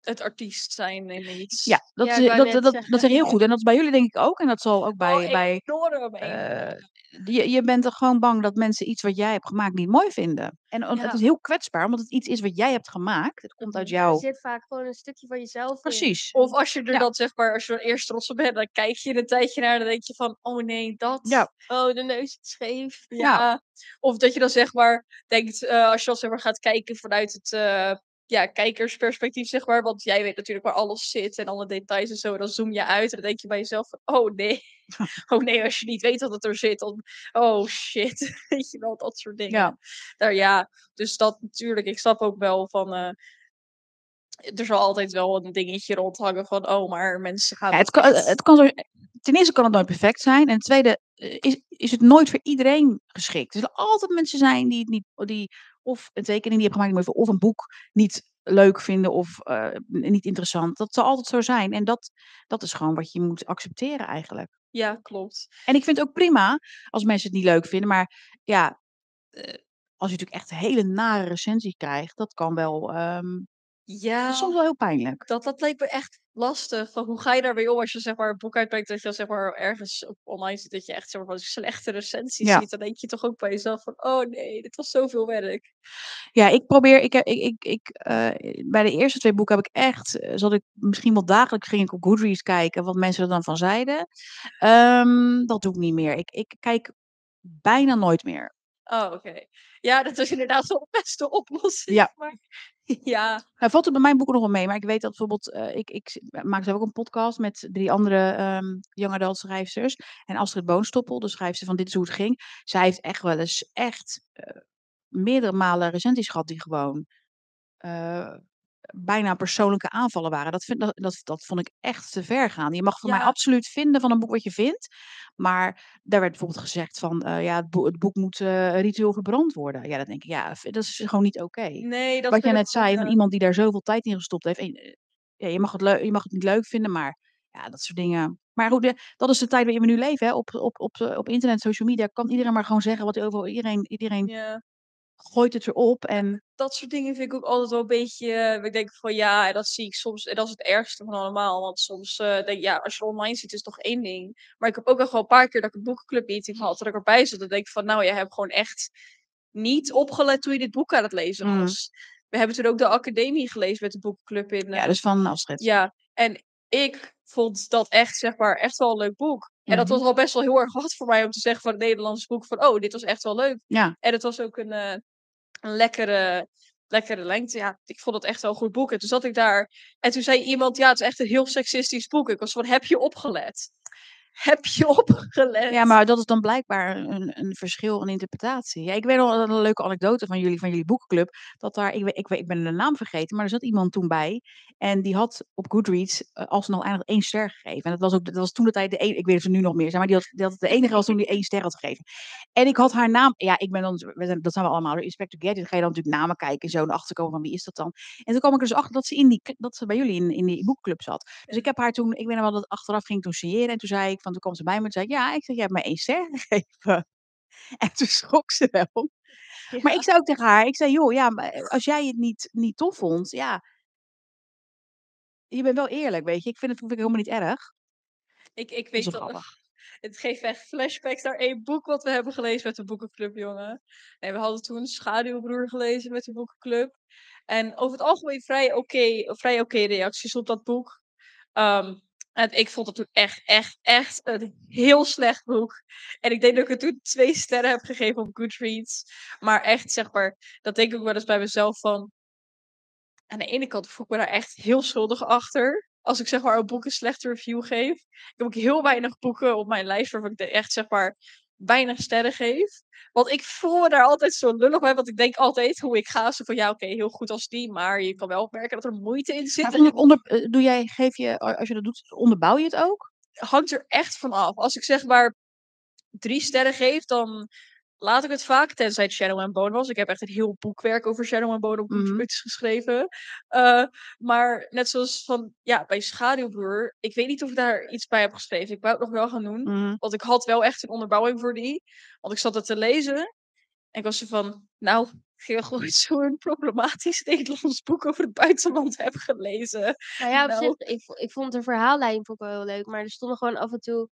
het artiest zijn in iets. Ja, dat, Ja, is- dat, dat, dat, je heel goed. En dat is bij jullie denk ik ook. En dat zal ook bij... oh, bij enorm. eh, je, je bent er gewoon bang dat mensen iets wat jij hebt gemaakt niet mooi vinden. En Ja. het is heel kwetsbaar, omdat het iets is wat jij hebt gemaakt. Het komt uit Er jou. zit vaak gewoon een stukje van jezelf in. Precies. Of als je er Ja. dan zeg maar, als je er eerst trots op bent, dan kijk je er een tijdje naar en dan denk je van, oh nee, dat. Ja. Oh, de neus zit scheef. Ja. Of dat je dan zeg maar denkt, eh, als je dan zeg maar gaat kijken vanuit het eh, ja, kijkersperspectief, zeg maar. Want jij weet natuurlijk waar alles zit en alle details en zo. Dan zoom je uit en dan denk je bij jezelf van, oh nee. Oh nee, als je niet weet dat het er zit, dan, oh shit. Weet je wel, dat soort dingen. Ja. Daar, ja, dus dat natuurlijk, ik snap ook wel van... eh, er zal altijd wel een dingetje rondhangen van, oh, maar mensen gaan... Ja, het, kan, echt- het kan zo, ten eerste kan het nooit perfect zijn. En ten tweede eh, is, is het nooit voor iedereen geschikt. Er zullen altijd mensen zijn die het niet, die of een tekening die je hebt gemaakt, niet of een boek niet leuk vinden of eh, niet interessant. Dat zal altijd zo zijn. En dat, dat is gewoon wat je moet accepteren eigenlijk. Ja, klopt. En ik vind het ook prima als mensen het niet leuk vinden. Maar ja, eh, als je natuurlijk echt hele nare recensies krijgt, dat kan wel, ehm, Ja, soms wel heel pijnlijk. dat dat lijkt me echt lastig. Van hoe ga je daarmee om als je zeg maar een boek uitbrengt dat je dan zeg maar ergens op online ziet dat je echt zeg maar van slechte recensies Ja. ziet. Dan denk je toch ook bij jezelf van oh nee, dit was zoveel werk. Ja, ik probeer ik ik ik ik, eh, bij de eerste 2 boeken heb ik echt eh, zat ik misschien wel dagelijks ging ik op Goodreads kijken wat mensen er dan van zeiden. Ehm, dat doe ik niet meer. Ik ik kijk bijna nooit meer. Oh, oké. Ja, dat is inderdaad wel de beste oplossing. Ja. Maar ja, Nou, valt het bij mijn boeken nog wel mee, maar ik weet dat bijvoorbeeld, eh, ik ik maak zelf ook een podcast met 3 andere, ehm, young adult schrijfsters. En Astrid Boonstoppel, de schrijfster van Dit is hoe het ging, zij heeft echt wel eens echt, eh, meerdere malen recensies gehad die gewoon, eh, bijna persoonlijke aanvallen waren. Dat vind dat dat dat vond ik echt te ver gaan. Je mag van mij absoluut vinden van een boek wat je vindt, maar daar werd bijvoorbeeld gezegd van, eh, ja, het boek het boek moet, eh, ritueel verbrand worden. Ja, dan denk ik, ja, dat is gewoon niet oké. nee, dat Wat jij net zei, van ja. iemand die daar zoveel tijd in gestopt heeft. En, eh, ja, je, mag het je mag het niet leuk vinden, maar ja, dat soort dingen. Maar goed, dat is de tijd waarin we nu leven. Hè. Op, op, op, op internet, social media, kan iedereen maar gewoon zeggen wat hij over iedereen, iedereen Ja. Gooit het erop. En dat soort dingen vind ik ook altijd wel een beetje. eh, ik denk van ja, en dat zie ik soms. En dat is het ergste van allemaal. Want soms eh, denk ik, ja, als je online ziet, is het toch één ding. Maar ik heb ook echt wel een paar keer dat ik een boekenclub meeting had, dat ik erbij zat. Dan denk ik van, nou, jij hebt gewoon echt niet opgelet toen je dit boek aan het lezen Mm. was. We hebben toen ook de academie gelezen met de boekenclub in. ja, eh, dus van Astrid. ja, en ik vond dat echt, zeg maar, echt wel een leuk boek. En dat Mhm. was al best wel heel erg wat voor mij om te zeggen van het Nederlands boek van, oh, dit was echt wel leuk. Ja, En het was ook een, eh, een lekkere, lekkere lengte. Ja, ik vond het echt wel een goed boek. En toen zat ik daar en toen zei iemand, ja, het is echt een heel seksistisch boek. Ik was van, heb je opgelet? Heb je opgelet? ja, maar dat is dan blijkbaar een, een verschil in interpretatie. Ja, ik weet nog een leuke anekdote van jullie, van jullie boekenclub. Dat daar, ik, ik, ik ben de naam vergeten, maar er zat iemand toen bij. En die had op Goodreads uh, alsnog eindig één ster gegeven. En dat was ook dat was toen de tijd de een, ik weet het nu nog meer zijn, maar die had, de enige was toen die één ster had gegeven. En ik had haar naam, ja, ik ben dan, dat zijn we allemaal, Inspector Gadget, ga je dan natuurlijk namen kijken en zo naar achter komen van wie is dat dan. En toen kwam ik er dus achter dat ze, in die, dat ze bij jullie in, in die boekenclub zat. Dus ik heb haar toen, ik weet nog wel dat achteraf ging toen en toen zei ik, van toen kwam ze bij me en zei ja, ik zeg, jij hebt mij één ster gegeven. En toen schrok ze wel. Maar ik zei ook tegen haar, ik zei, joh, ja, maar als jij het niet, niet tof vond, ja, je bent wel eerlijk, weet je. Ik vind het, vind ik helemaal niet erg. ik, ik weet dat. Het geeft echt flashbacks naar één boek wat we hebben gelezen met de boekenclub, jongen. Nee, we hadden toen Schaduwbroer gelezen met de boekenclub. En over het algemeen vrij oké vrij oké reacties op dat boek. Ehm, en ik vond het toen echt, echt, echt een heel slecht boek. En ik denk dat ik het toen twee sterren heb gegeven op Goodreads. Maar echt, zeg maar, dat denk ik ook wel eens bij mezelf van... Aan de ene kant voel ik me daar echt heel schuldig achter. Als ik zeg maar een boek een slechte review geef. Ik heb ook heel weinig boeken op mijn lijst waarvan ik echt zeg maar weinig sterren geef. Want ik voel me daar altijd zo lullig bij. Want ik denk altijd hoe ik ga. Zo van ja, oké, heel goed als die. Maar je kan wel merken dat er moeite in zit. Maar En onder, eh, doe jij, geef je, als je dat doet, onderbouw je het ook? hangt er echt van af. Als ik zeg maar drie sterren geef, dan laat ik het vaak. Tenzij het Shadow and Bone was. Ik heb echt een heel boekwerk over Shadow and Bone op Mhm. Goodreads geschreven. Eh, maar net zoals van, ja, bij Schaduwbroer. Ik weet niet of ik daar iets bij heb geschreven. Ik wou het nog wel gaan doen. Mhm. Want ik had wel echt een onderbouwing voor die. Want ik zat het te lezen. En ik was zo van, nou, ik heb gewoon zo'n problematisch Nederlands boek over het buitenland heb gelezen. Nou ja, op Nou. zich, ik, ik vond de verhaallijn vond ik wel heel leuk, maar er stonden gewoon af en toe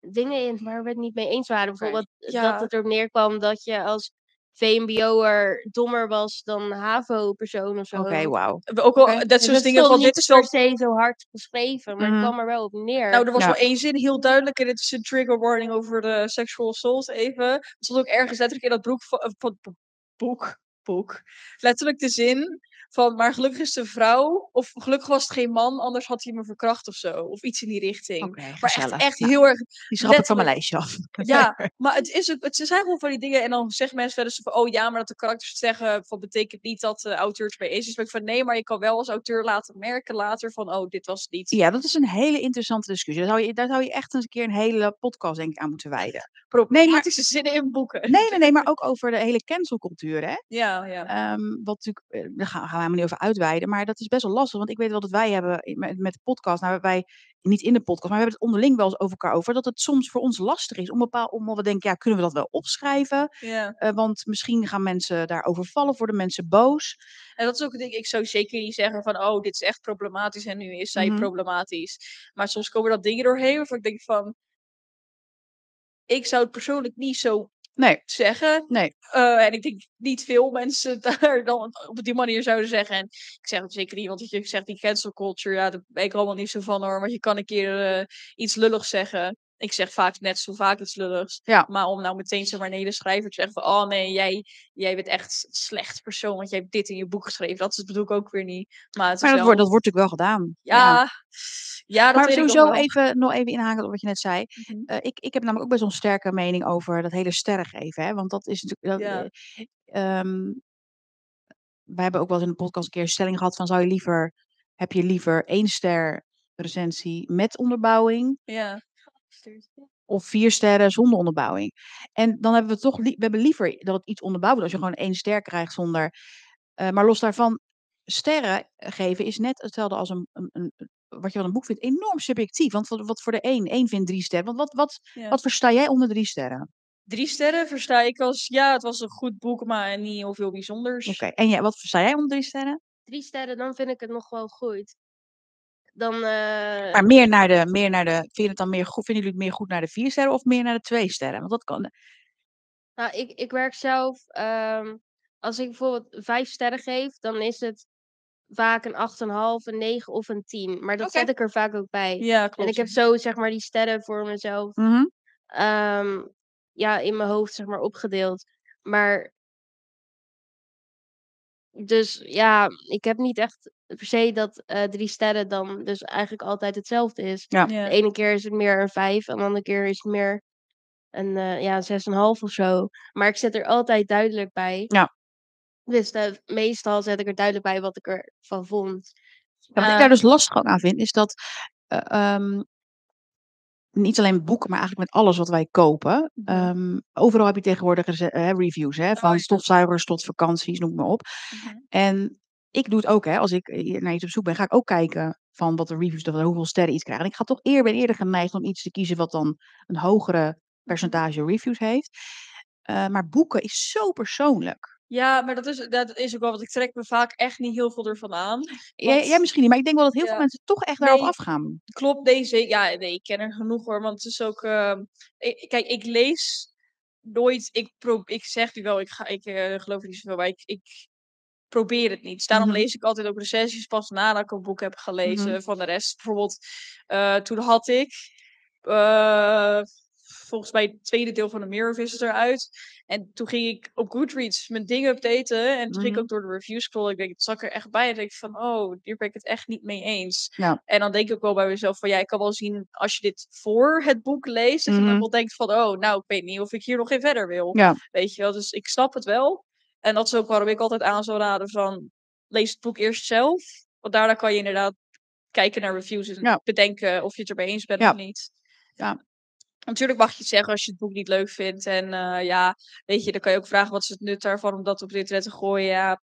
dingen in waar we het niet mee eens waren. Bijvoorbeeld Ja. dat het erop neerkwam dat je als VMBO'er dommer was dan HAVO-persoon of zo. Oké, wauw. Ook wel Oké. dat soort het dingen van, niet dit is wel per se zo hard geschreven, maar Mhm. het kwam er wel op neer. Nou, er was Ja. wel één zin heel duidelijk en dit is een trigger warning over de sexual assault even. Er stond ook ergens letterlijk in dat broek van, eh, van- boek, boek, letterlijk de zin van, maar gelukkig is het een vrouw, of gelukkig was het geen man, anders had hij me verkracht of zo, of iets in die richting. Maar echt, echt Nou, heel erg, die schrap ik van mijn lijstje af. ja, maar het, is ook, het zijn gewoon van die dingen en dan zeggen mensen eens van, oh ja, maar dat de karakters zeggen, van betekent niet dat de auteur het mee eens is. Maar ik van, nee, maar je kan wel als auteur laten merken later van, oh, dit was het niet. Ja, dat is een hele interessante discussie. Daar zou je, daar zou je echt eens een keer een hele podcast denk ik aan moeten wijden. problematische zinnen in boeken. Nee, nee, nee, maar ook over de hele cancelcultuur, hè. Ja, ja. Ehm, wat natuurlijk, eh, daar gaan, we helemaal niet over uitweiden, maar dat is best wel lastig. Want ik weet wel dat wij hebben met met de podcast, nou wij niet in de podcast, maar we hebben het onderling wel eens over elkaar over, dat het soms voor ons lastig is om bepaal omdat we denken, ja, kunnen we dat wel opschrijven? Ja. Eh, want misschien gaan mensen daarover vallen, worden mensen boos. En dat is ook het ding, ik zou zeker niet zeggen van, oh, dit is echt problematisch en nu is zij Mhm. problematisch. Maar soms komen dat dingen doorheen waarvan ik denk van ik zou het persoonlijk niet zo Nee, zeggen. nee. Eh, en ik denk niet veel mensen daar dan op die manier zouden zeggen. En ik zeg het zeker niet, want je zegt die cancel culture, ja, daar ben ik allemaal niet zo van hoor. Want je kan een keer eh, iets lulligs zeggen. Ik zeg vaak net zo vaak iets lulligs. Ja. Maar om nou meteen zeg maar een hele schrijver te zeggen van, oh nee, jij, jij bent echt een slecht persoon, want jij hebt dit in je boek geschreven. Dat is het bedoel ik ook weer niet. Maar het Maar dat wel, wordt, dat wordt natuurlijk wel gedaan. ja, ja, dat Maar weet ik nog sowieso even, nog even inhaken op wat je net zei. Mhm. Eh, ik, ik heb namelijk ook best wel een sterke mening over dat hele sterren geven. Hè? Want dat is natuurlijk. Dat, Ja. eh, ehm, wij hebben ook wel eens in de podcast een keer een stelling gehad van zou je liever, heb je liever één ster recensie met onderbouwing Ja. Of vier sterren zonder onderbouwing? En dan hebben we toch li- we hebben liever dat het iets onderbouwd wordt als je gewoon één ster krijgt zonder. eh, maar los daarvan, sterren geven is net hetzelfde als een, een, een wat je van een boek vindt, enorm subjectief. Want wat, wat voor de een, één vindt drie sterren. Want wat, wat, Ja. wat versta jij onder drie sterren? Drie sterren versta ik als, ja, het was een goed boek, maar niet heel veel bijzonders. Oké, en jij, wat versta jij onder drie sterren? Drie sterren, dan vind ik het nog wel goed. Dan, eh, Maar meer naar de, meer naar de, vind je het dan meer goed, vinden jullie het meer goed naar de vier sterren of meer naar de twee sterren? Want dat kan, nou, ik, ik werk zelf, ehm, als ik bijvoorbeeld vijf sterren geef, dan is het vaak een 8,5, een 9 of een 10. Maar dat zet ik er vaak ook bij. Ja, En klopt. ik heb zo, zeg maar, die sterren voor mezelf Mhm. ehm, ja, in mijn hoofd, zeg maar, opgedeeld. Maar dus ja, ik heb niet echt per se dat eh, drie sterren dan dus eigenlijk altijd hetzelfde is. Ja. Ja. De ene keer is het meer een 5 en de andere keer is het meer een eh ja, 6,5 of zo. Maar ik zet er altijd duidelijk bij. Ja. Dus eh, meestal zet ik er duidelijk bij wat ik ervan vond. Ja, wat ik daar dus lastig ook aan vind, is dat eh, ehm, niet alleen boeken, maar eigenlijk met alles wat wij kopen. Mhm. ehm, overal heb je tegenwoordig eh, reviews, hè, van ja. stofzuigers tot vakanties, noem maar op. Mhm. En ik doe het ook, hè, als ik eh, naar iets op zoek ben, ga ik ook kijken van wat de reviews, of hoeveel sterren iets krijgt. En ik ga toch eer, ben eerder geneigd om iets te kiezen wat dan een hogere percentage reviews heeft. Eh, maar boeken is zo persoonlijk. Ja, maar dat is, dat is ook wel, want ik trek me vaak echt niet heel veel ervan aan. Want- jij misschien niet, maar ik denk wel dat heel veel Ja. mensen toch echt daarop Nee. afgaan. Klopt, deze. Ja, nee, ik ken er genoeg hoor. Want het is ook. ehm, ik- kijk, ik lees nooit. Ik, pro, ik zeg nu wel, ik, ga, ik eh, geloof er niet zoveel, maar ik, ik probeer het niet. Dus daarom Mhm. lees ik altijd ook recensies pas nadat ik een boek heb gelezen. Mhm. Van de rest, bijvoorbeeld, eh, toen had ik. eh, volgens mij het tweede deel van de Mirror Visitor uit. En toen ging ik op Goodreads mijn dingen updaten. En toen ging ik Mhm. ook door de reviews scrollen. Ik denk, het zag er echt bij. En denk ik van, oh, hier ben ik het echt niet mee eens. Ja. En dan denk ik ook wel bij mezelf van, ja, ik kan wel zien als je dit voor het boek leest. Dat je dan wel denkt van, oh, nou, ik weet niet of ik hier nog in verder wil. Ja. Weet je wel, dus ik snap het wel. En dat is ook waarom ik altijd aan zou raden van, lees het boek eerst zelf. Want daarna kan je inderdaad kijken naar reviews en Ja. bedenken of je het erbij eens bent Ja. of niet. Ja. Natuurlijk mag je het zeggen als je het boek niet leuk vindt. En eh, ja, weet je, dan kan je ook vragen wat is het nut daarvan om dat op het internet te gooien. Ja,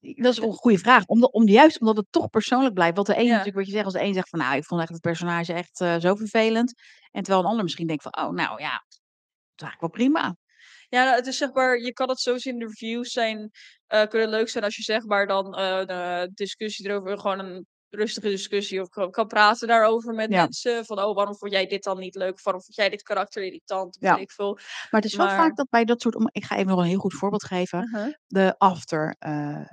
Dat is een goede vraag. Omdat, om, juist omdat het toch persoonlijk blijft. Wat de een Ja. natuurlijk, wat je zegt, als de een zegt van nou, ik vond echt het personage echt eh, zo vervelend. En terwijl een ander misschien denkt van, oh nou ja, het is eigenlijk wel prima. Ja, nou, het is zeg maar, je kan het zo zien, de reviews zijn, eh, kunnen leuk zijn als je zeg maar dan de discussie erover, gewoon een rustige discussie of kan praten daarover met Ja. mensen. Van, oh, waarom vond jij dit dan niet leuk? Of waarom vond jij dit karakter irritant? Ja. ik veel. Maar het is wel Maar- vaak dat bij dat soort, om- ik ga even nog een heel goed voorbeeld geven. Uh-huh. De after eh,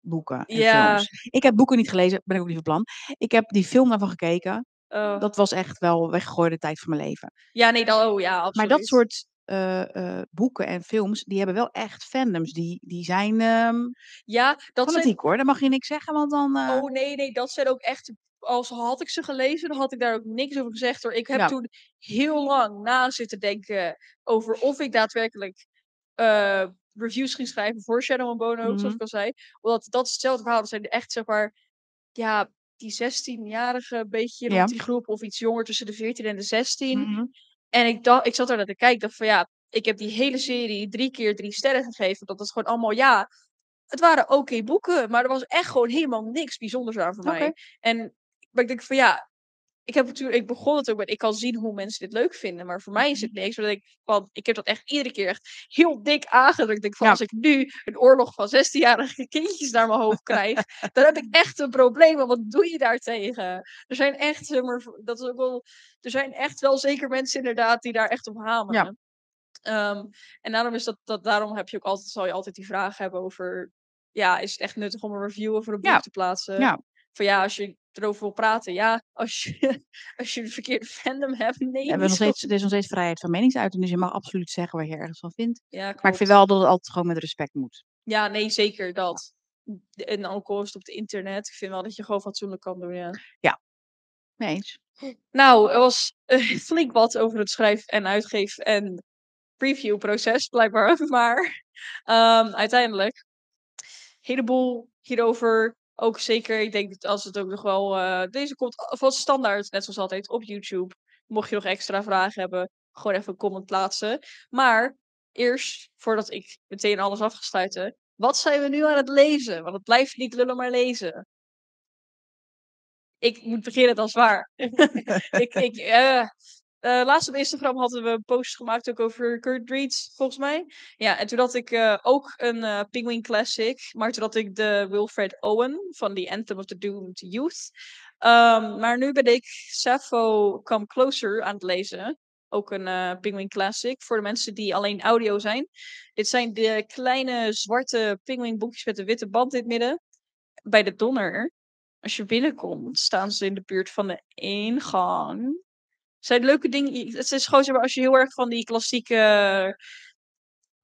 boeken en Ja. films. Ik heb boeken niet gelezen, ben ik ook niet van plan. Ik heb die film daarvan gekeken. Oh. Dat was echt wel weggegooide tijd van mijn leven. Ja, nee, dan, oh ja, absoluut. Maar dat soort eh, eh, boeken en films, die hebben wel echt fandoms. Die, die zijn ehm Ja, dat zijn, fanatiek hoor. Dan mag je niks zeggen, want dan... eh, oh nee, nee, dat zijn ook echt, als had ik ze gelezen, dan had ik daar ook niks over gezegd hoor. Ik heb Ja. toen heel lang na zitten denken over of ik daadwerkelijk reviews ging schrijven voor Shadow and Bone zoals Mhm. ik al zei. Omdat dat is hetzelfde verhaal. Dat zijn echt, zeg maar, ja, die 16-jarige beetje Ja. rond die groep, of iets jonger tussen de 14 en de 16. mhm. En ik, dacht, ik zat daar naar te kijken, dacht van ja, ik heb die hele serie drie keer drie sterren gegeven. Dat is gewoon allemaal ja. het waren oké boeken, maar er was echt gewoon helemaal niks bijzonders aan voor mij. En maar ik denk van ja, ik heb natuurlijk, ik begon het ook met, ik kan zien hoe mensen dit leuk vinden, maar voor mij is het Mhm. niks. Want ik, van, ik heb dat echt iedere keer echt heel dik aangedrukt. Ik denk van Ja. als ik nu een oorlog van 16-jarige kindjes naar mijn hoofd krijg, dan heb ik echt een probleem. Want wat doe je daartegen? Er zijn echt, maar, dat is ook wel, er zijn echt wel zeker mensen inderdaad die daar echt op hameren. Ehm, en daarom is dat, dat, daarom heb je ook altijd, zal je altijd die vraag hebben over, ja, is het echt nuttig om een review over een boek Ja. te plaatsen? Ja. Van ja, als je erover wil praten, ja. Als je, als je een verkeerde fandom hebt, nee. We nog steeds, er is nog steeds vrijheid van meningsuiting, dus je mag absoluut zeggen wat je ergens van vindt. Ja, Maar ik vind wel dat het altijd gewoon met respect moet. Ja, nee, zeker dat. En ook al is het op het internet, ik vind wel dat je gewoon fatsoenlijk kan doen, ja. Mee eens. Nou, er was eh, flink wat over het schrijf- en uitgeef- en previewproces, blijkbaar. Maar ehm, uiteindelijk, heleboel hierover. Ook zeker, ik denk dat als het ook nog wel... eh, deze komt vast standaard, net zoals altijd, op YouTube. Mocht je nog extra vragen hebben, gewoon even een comment plaatsen. Maar eerst, voordat ik meteen alles af ga sluiten... Wat zijn we nu aan het lezen? Want het blijft niet lullen, maar lezen. Ik moet beginnen, dat is waar. ik, ik, eh, eh, laatst op Instagram hadden we een post gemaakt ook over Kurt Reed, volgens mij. Ja, en toen had ik eh, ook een eh Penguin Classic. Maar toen had ik de Wilfred Owen van The Anthem of the Doomed Youth. Ehm, maar nu ben ik Sappho Come Closer aan het lezen. Ook een Penguin Classic voor de mensen die alleen audio zijn. Dit zijn de kleine zwarte Penguin boekjes met een witte band in het midden. Bij de Donner als je binnenkomt, staan ze in de buurt van de ingang. Zijn leuke dingen. Het is gewoon zeg maar, als je heel erg van die klassieke.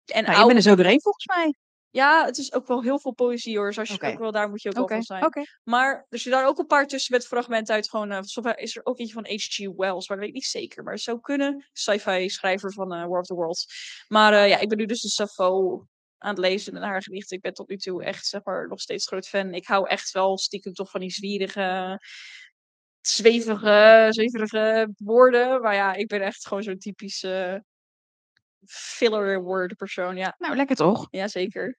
En Nou, je oude. bent er zo doorheen volgens mij. Ja, het is ook wel heel veel poëzie hoor. Dus als je ook wel daar moet je ook wel van zijn. Maar er zitten daar ook een paar tussen met fragmenten uit gewoon. eh, is er ook eentje van H.G. Wells, maar dat weet ik niet zeker. Maar het zou kunnen. Sci-fi schrijver van eh, War of the Worlds. Maar eh, ja, ik ben nu dus de Sappho aan het lezen en haar gedichten. Ik ben tot nu toe echt zeg maar nog steeds groot fan. Ik hou echt wel stiekem toch van die zwierige, zwevige, zweverige woorden. Maar ja, ik ben echt gewoon zo'n typische filler word persoon. Ja, Nou, lekker toch? ja zeker.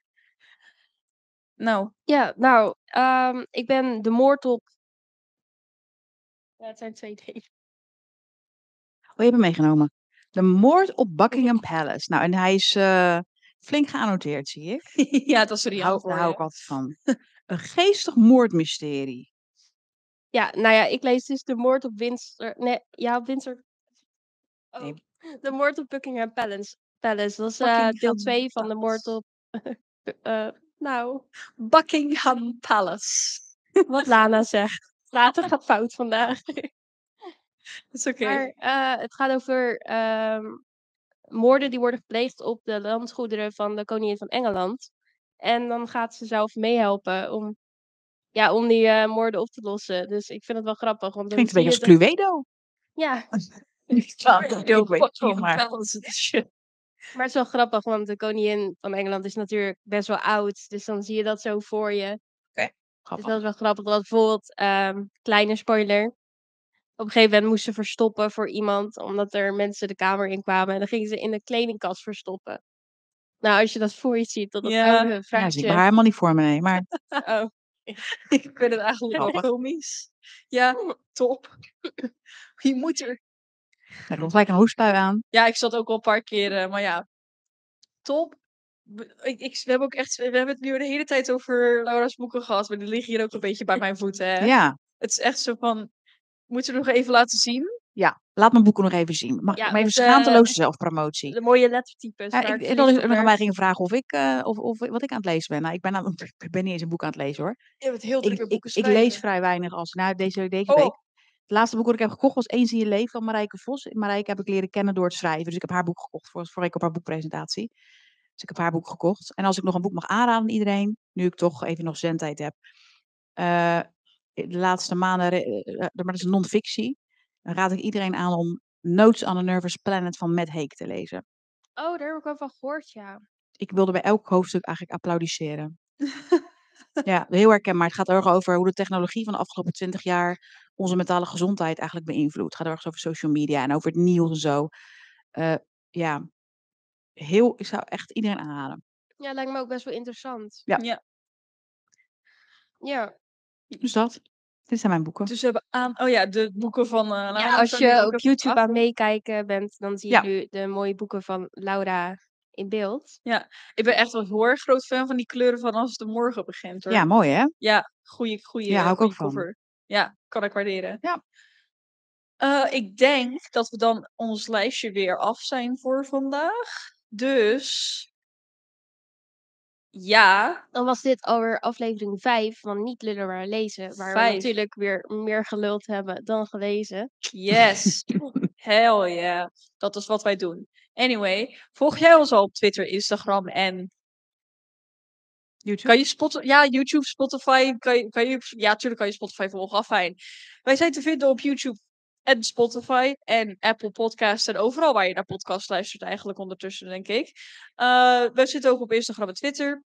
Nou, Ja, nou, ehm, ik ben de moord op. Ja, het zijn twee delen. Oh, je hebt hem meegenomen. De moord op Buckingham Palace. Nou, en hij is eh, flink geannoteerd, zie ik. ja, dat is er Daar niet hou, ik altijd van. Een geestig moordmysterie. Ja, nou ja, ik lees dus de moord op Windsor. Nee, ja, op Windsor. Oh, Nee. de moord op Buckingham Palace. Palace. Dat is eh, deel 2 van de moord op. eh, nou, Buckingham Palace. wat Lana zegt. Later gaat fout vandaag. Dat is oké. Maar eh, het gaat over ehm, moorden die worden gepleegd op de landgoederen van de koningin van Engeland. En dan gaat ze zelf meehelpen om, ja, om die eh, moorden op te lossen. Dus ik vind het wel grappig. Want Klinkt een beetje je als Cluedo. Ja, maar- het is is wel grappig, want de koningin van Engeland is natuurlijk best wel oud. Dus dan zie je dat zo voor je. Dus Grappig. dat is wel grappig. Dat bijvoorbeeld, ehm, kleine spoiler. Op een gegeven moment moest ze verstoppen voor iemand, omdat er mensen de kamer in kwamen. En dan gingen ze in de kledingkast verstoppen. Nou, als je dat voor je ziet, dat dat Ja. oude Ja, zie ik maar helemaal niet voor me, nee. Maar Oh. Ik vind het eigenlijk wel Grappig. komisch. Ja, top. Je moet er. er komt gelijk een hoestbui aan. Ja, ik zat ook al een paar keer, eh, maar ja. Top. Ik, we, hebben ook echt, we hebben het nu de hele tijd over Laura's boeken gehad, maar die liggen hier ook een beetje bij mijn voeten. Hè? Ja. Het is echt zo van, moeten we nog even laten zien? Ja, laat mijn boeken nog even zien. Mag Ja, ik maar even want, eh, schaamteloze zelfpromotie? De mooie lettertypes. Ja, ik, dat verliefd is nog aan mij gingen vragen of ik, eh, of, of wat ik aan het lezen ben. Nou, ik ben, aan, ik ben niet eens een boek aan het lezen hoor. Je bent heel Ik, ik, ik lees vrij weinig als nou, deze, deze Oh. week. Het laatste boek dat ik heb gekocht was Eens in je leven van Marijke Vos. Marijke heb ik leren kennen door het schrijven. Dus ik heb haar boek gekocht voor, voor ik op haar boekpresentatie. Dus ik heb haar boek gekocht. En als ik nog een boek mag aanraden aan iedereen, nu ik toch even nog zendtijd heb. eh, de laatste maanden, eh, maar dat is non-fictie. Dan raad ik iedereen aan om Notes on a Nervous Planet van Matt Haig te lezen. Oh, daar heb ik wel van gehoord, ja. Ik wilde bij elk hoofdstuk eigenlijk applaudisseren. ja, heel herkenbaar. Het gaat erg over hoe de technologie van de afgelopen twintig jaar onze mentale gezondheid eigenlijk beïnvloedt. Het gaat erg over social media en over het nieuws en zo. Eh, ja, heel, ik zou echt iedereen aanraden. Ja, lijkt me ook best wel interessant. Ja. Ja. Ja. Dus dat. Dit zijn mijn boeken. Dus we hebben aan... Oh ja, de boeken van... eh Laura ja, als je op YouTube achter. aan meekijken bent, dan zie je Ja. nu de mooie boeken van Laura in beeld. Ik ben echt wel heel erg groot fan van die kleuren van Als het de morgen begint. Hoor. Ja, mooi hè? Ja, goeie, goeie, Ja, hou ik ook van. Ja, kan ik waarderen. Ja. Eh, ik denk dat we dan ons lijstje weer af zijn voor vandaag. Dus ja, Dan was dit alweer aflevering 5 van Niet Lullen maar Lezen. Waar Vijf. we natuurlijk weer meer geluld hebben dan gelezen. yes. Hell yeah. Dat is wat wij doen. Anyway, volg jij ons al op Twitter, Instagram en YouTube. Kan je Spotify, ja, YouTube, Spotify, kan je, kan je, ja, natuurlijk kan je Spotify volgen, afijn. Wij zijn te vinden op YouTube en Spotify en Apple Podcasts en overal waar je naar podcast luistert eigenlijk ondertussen, denk ik. Eh, we zitten ook op Instagram en Twitter.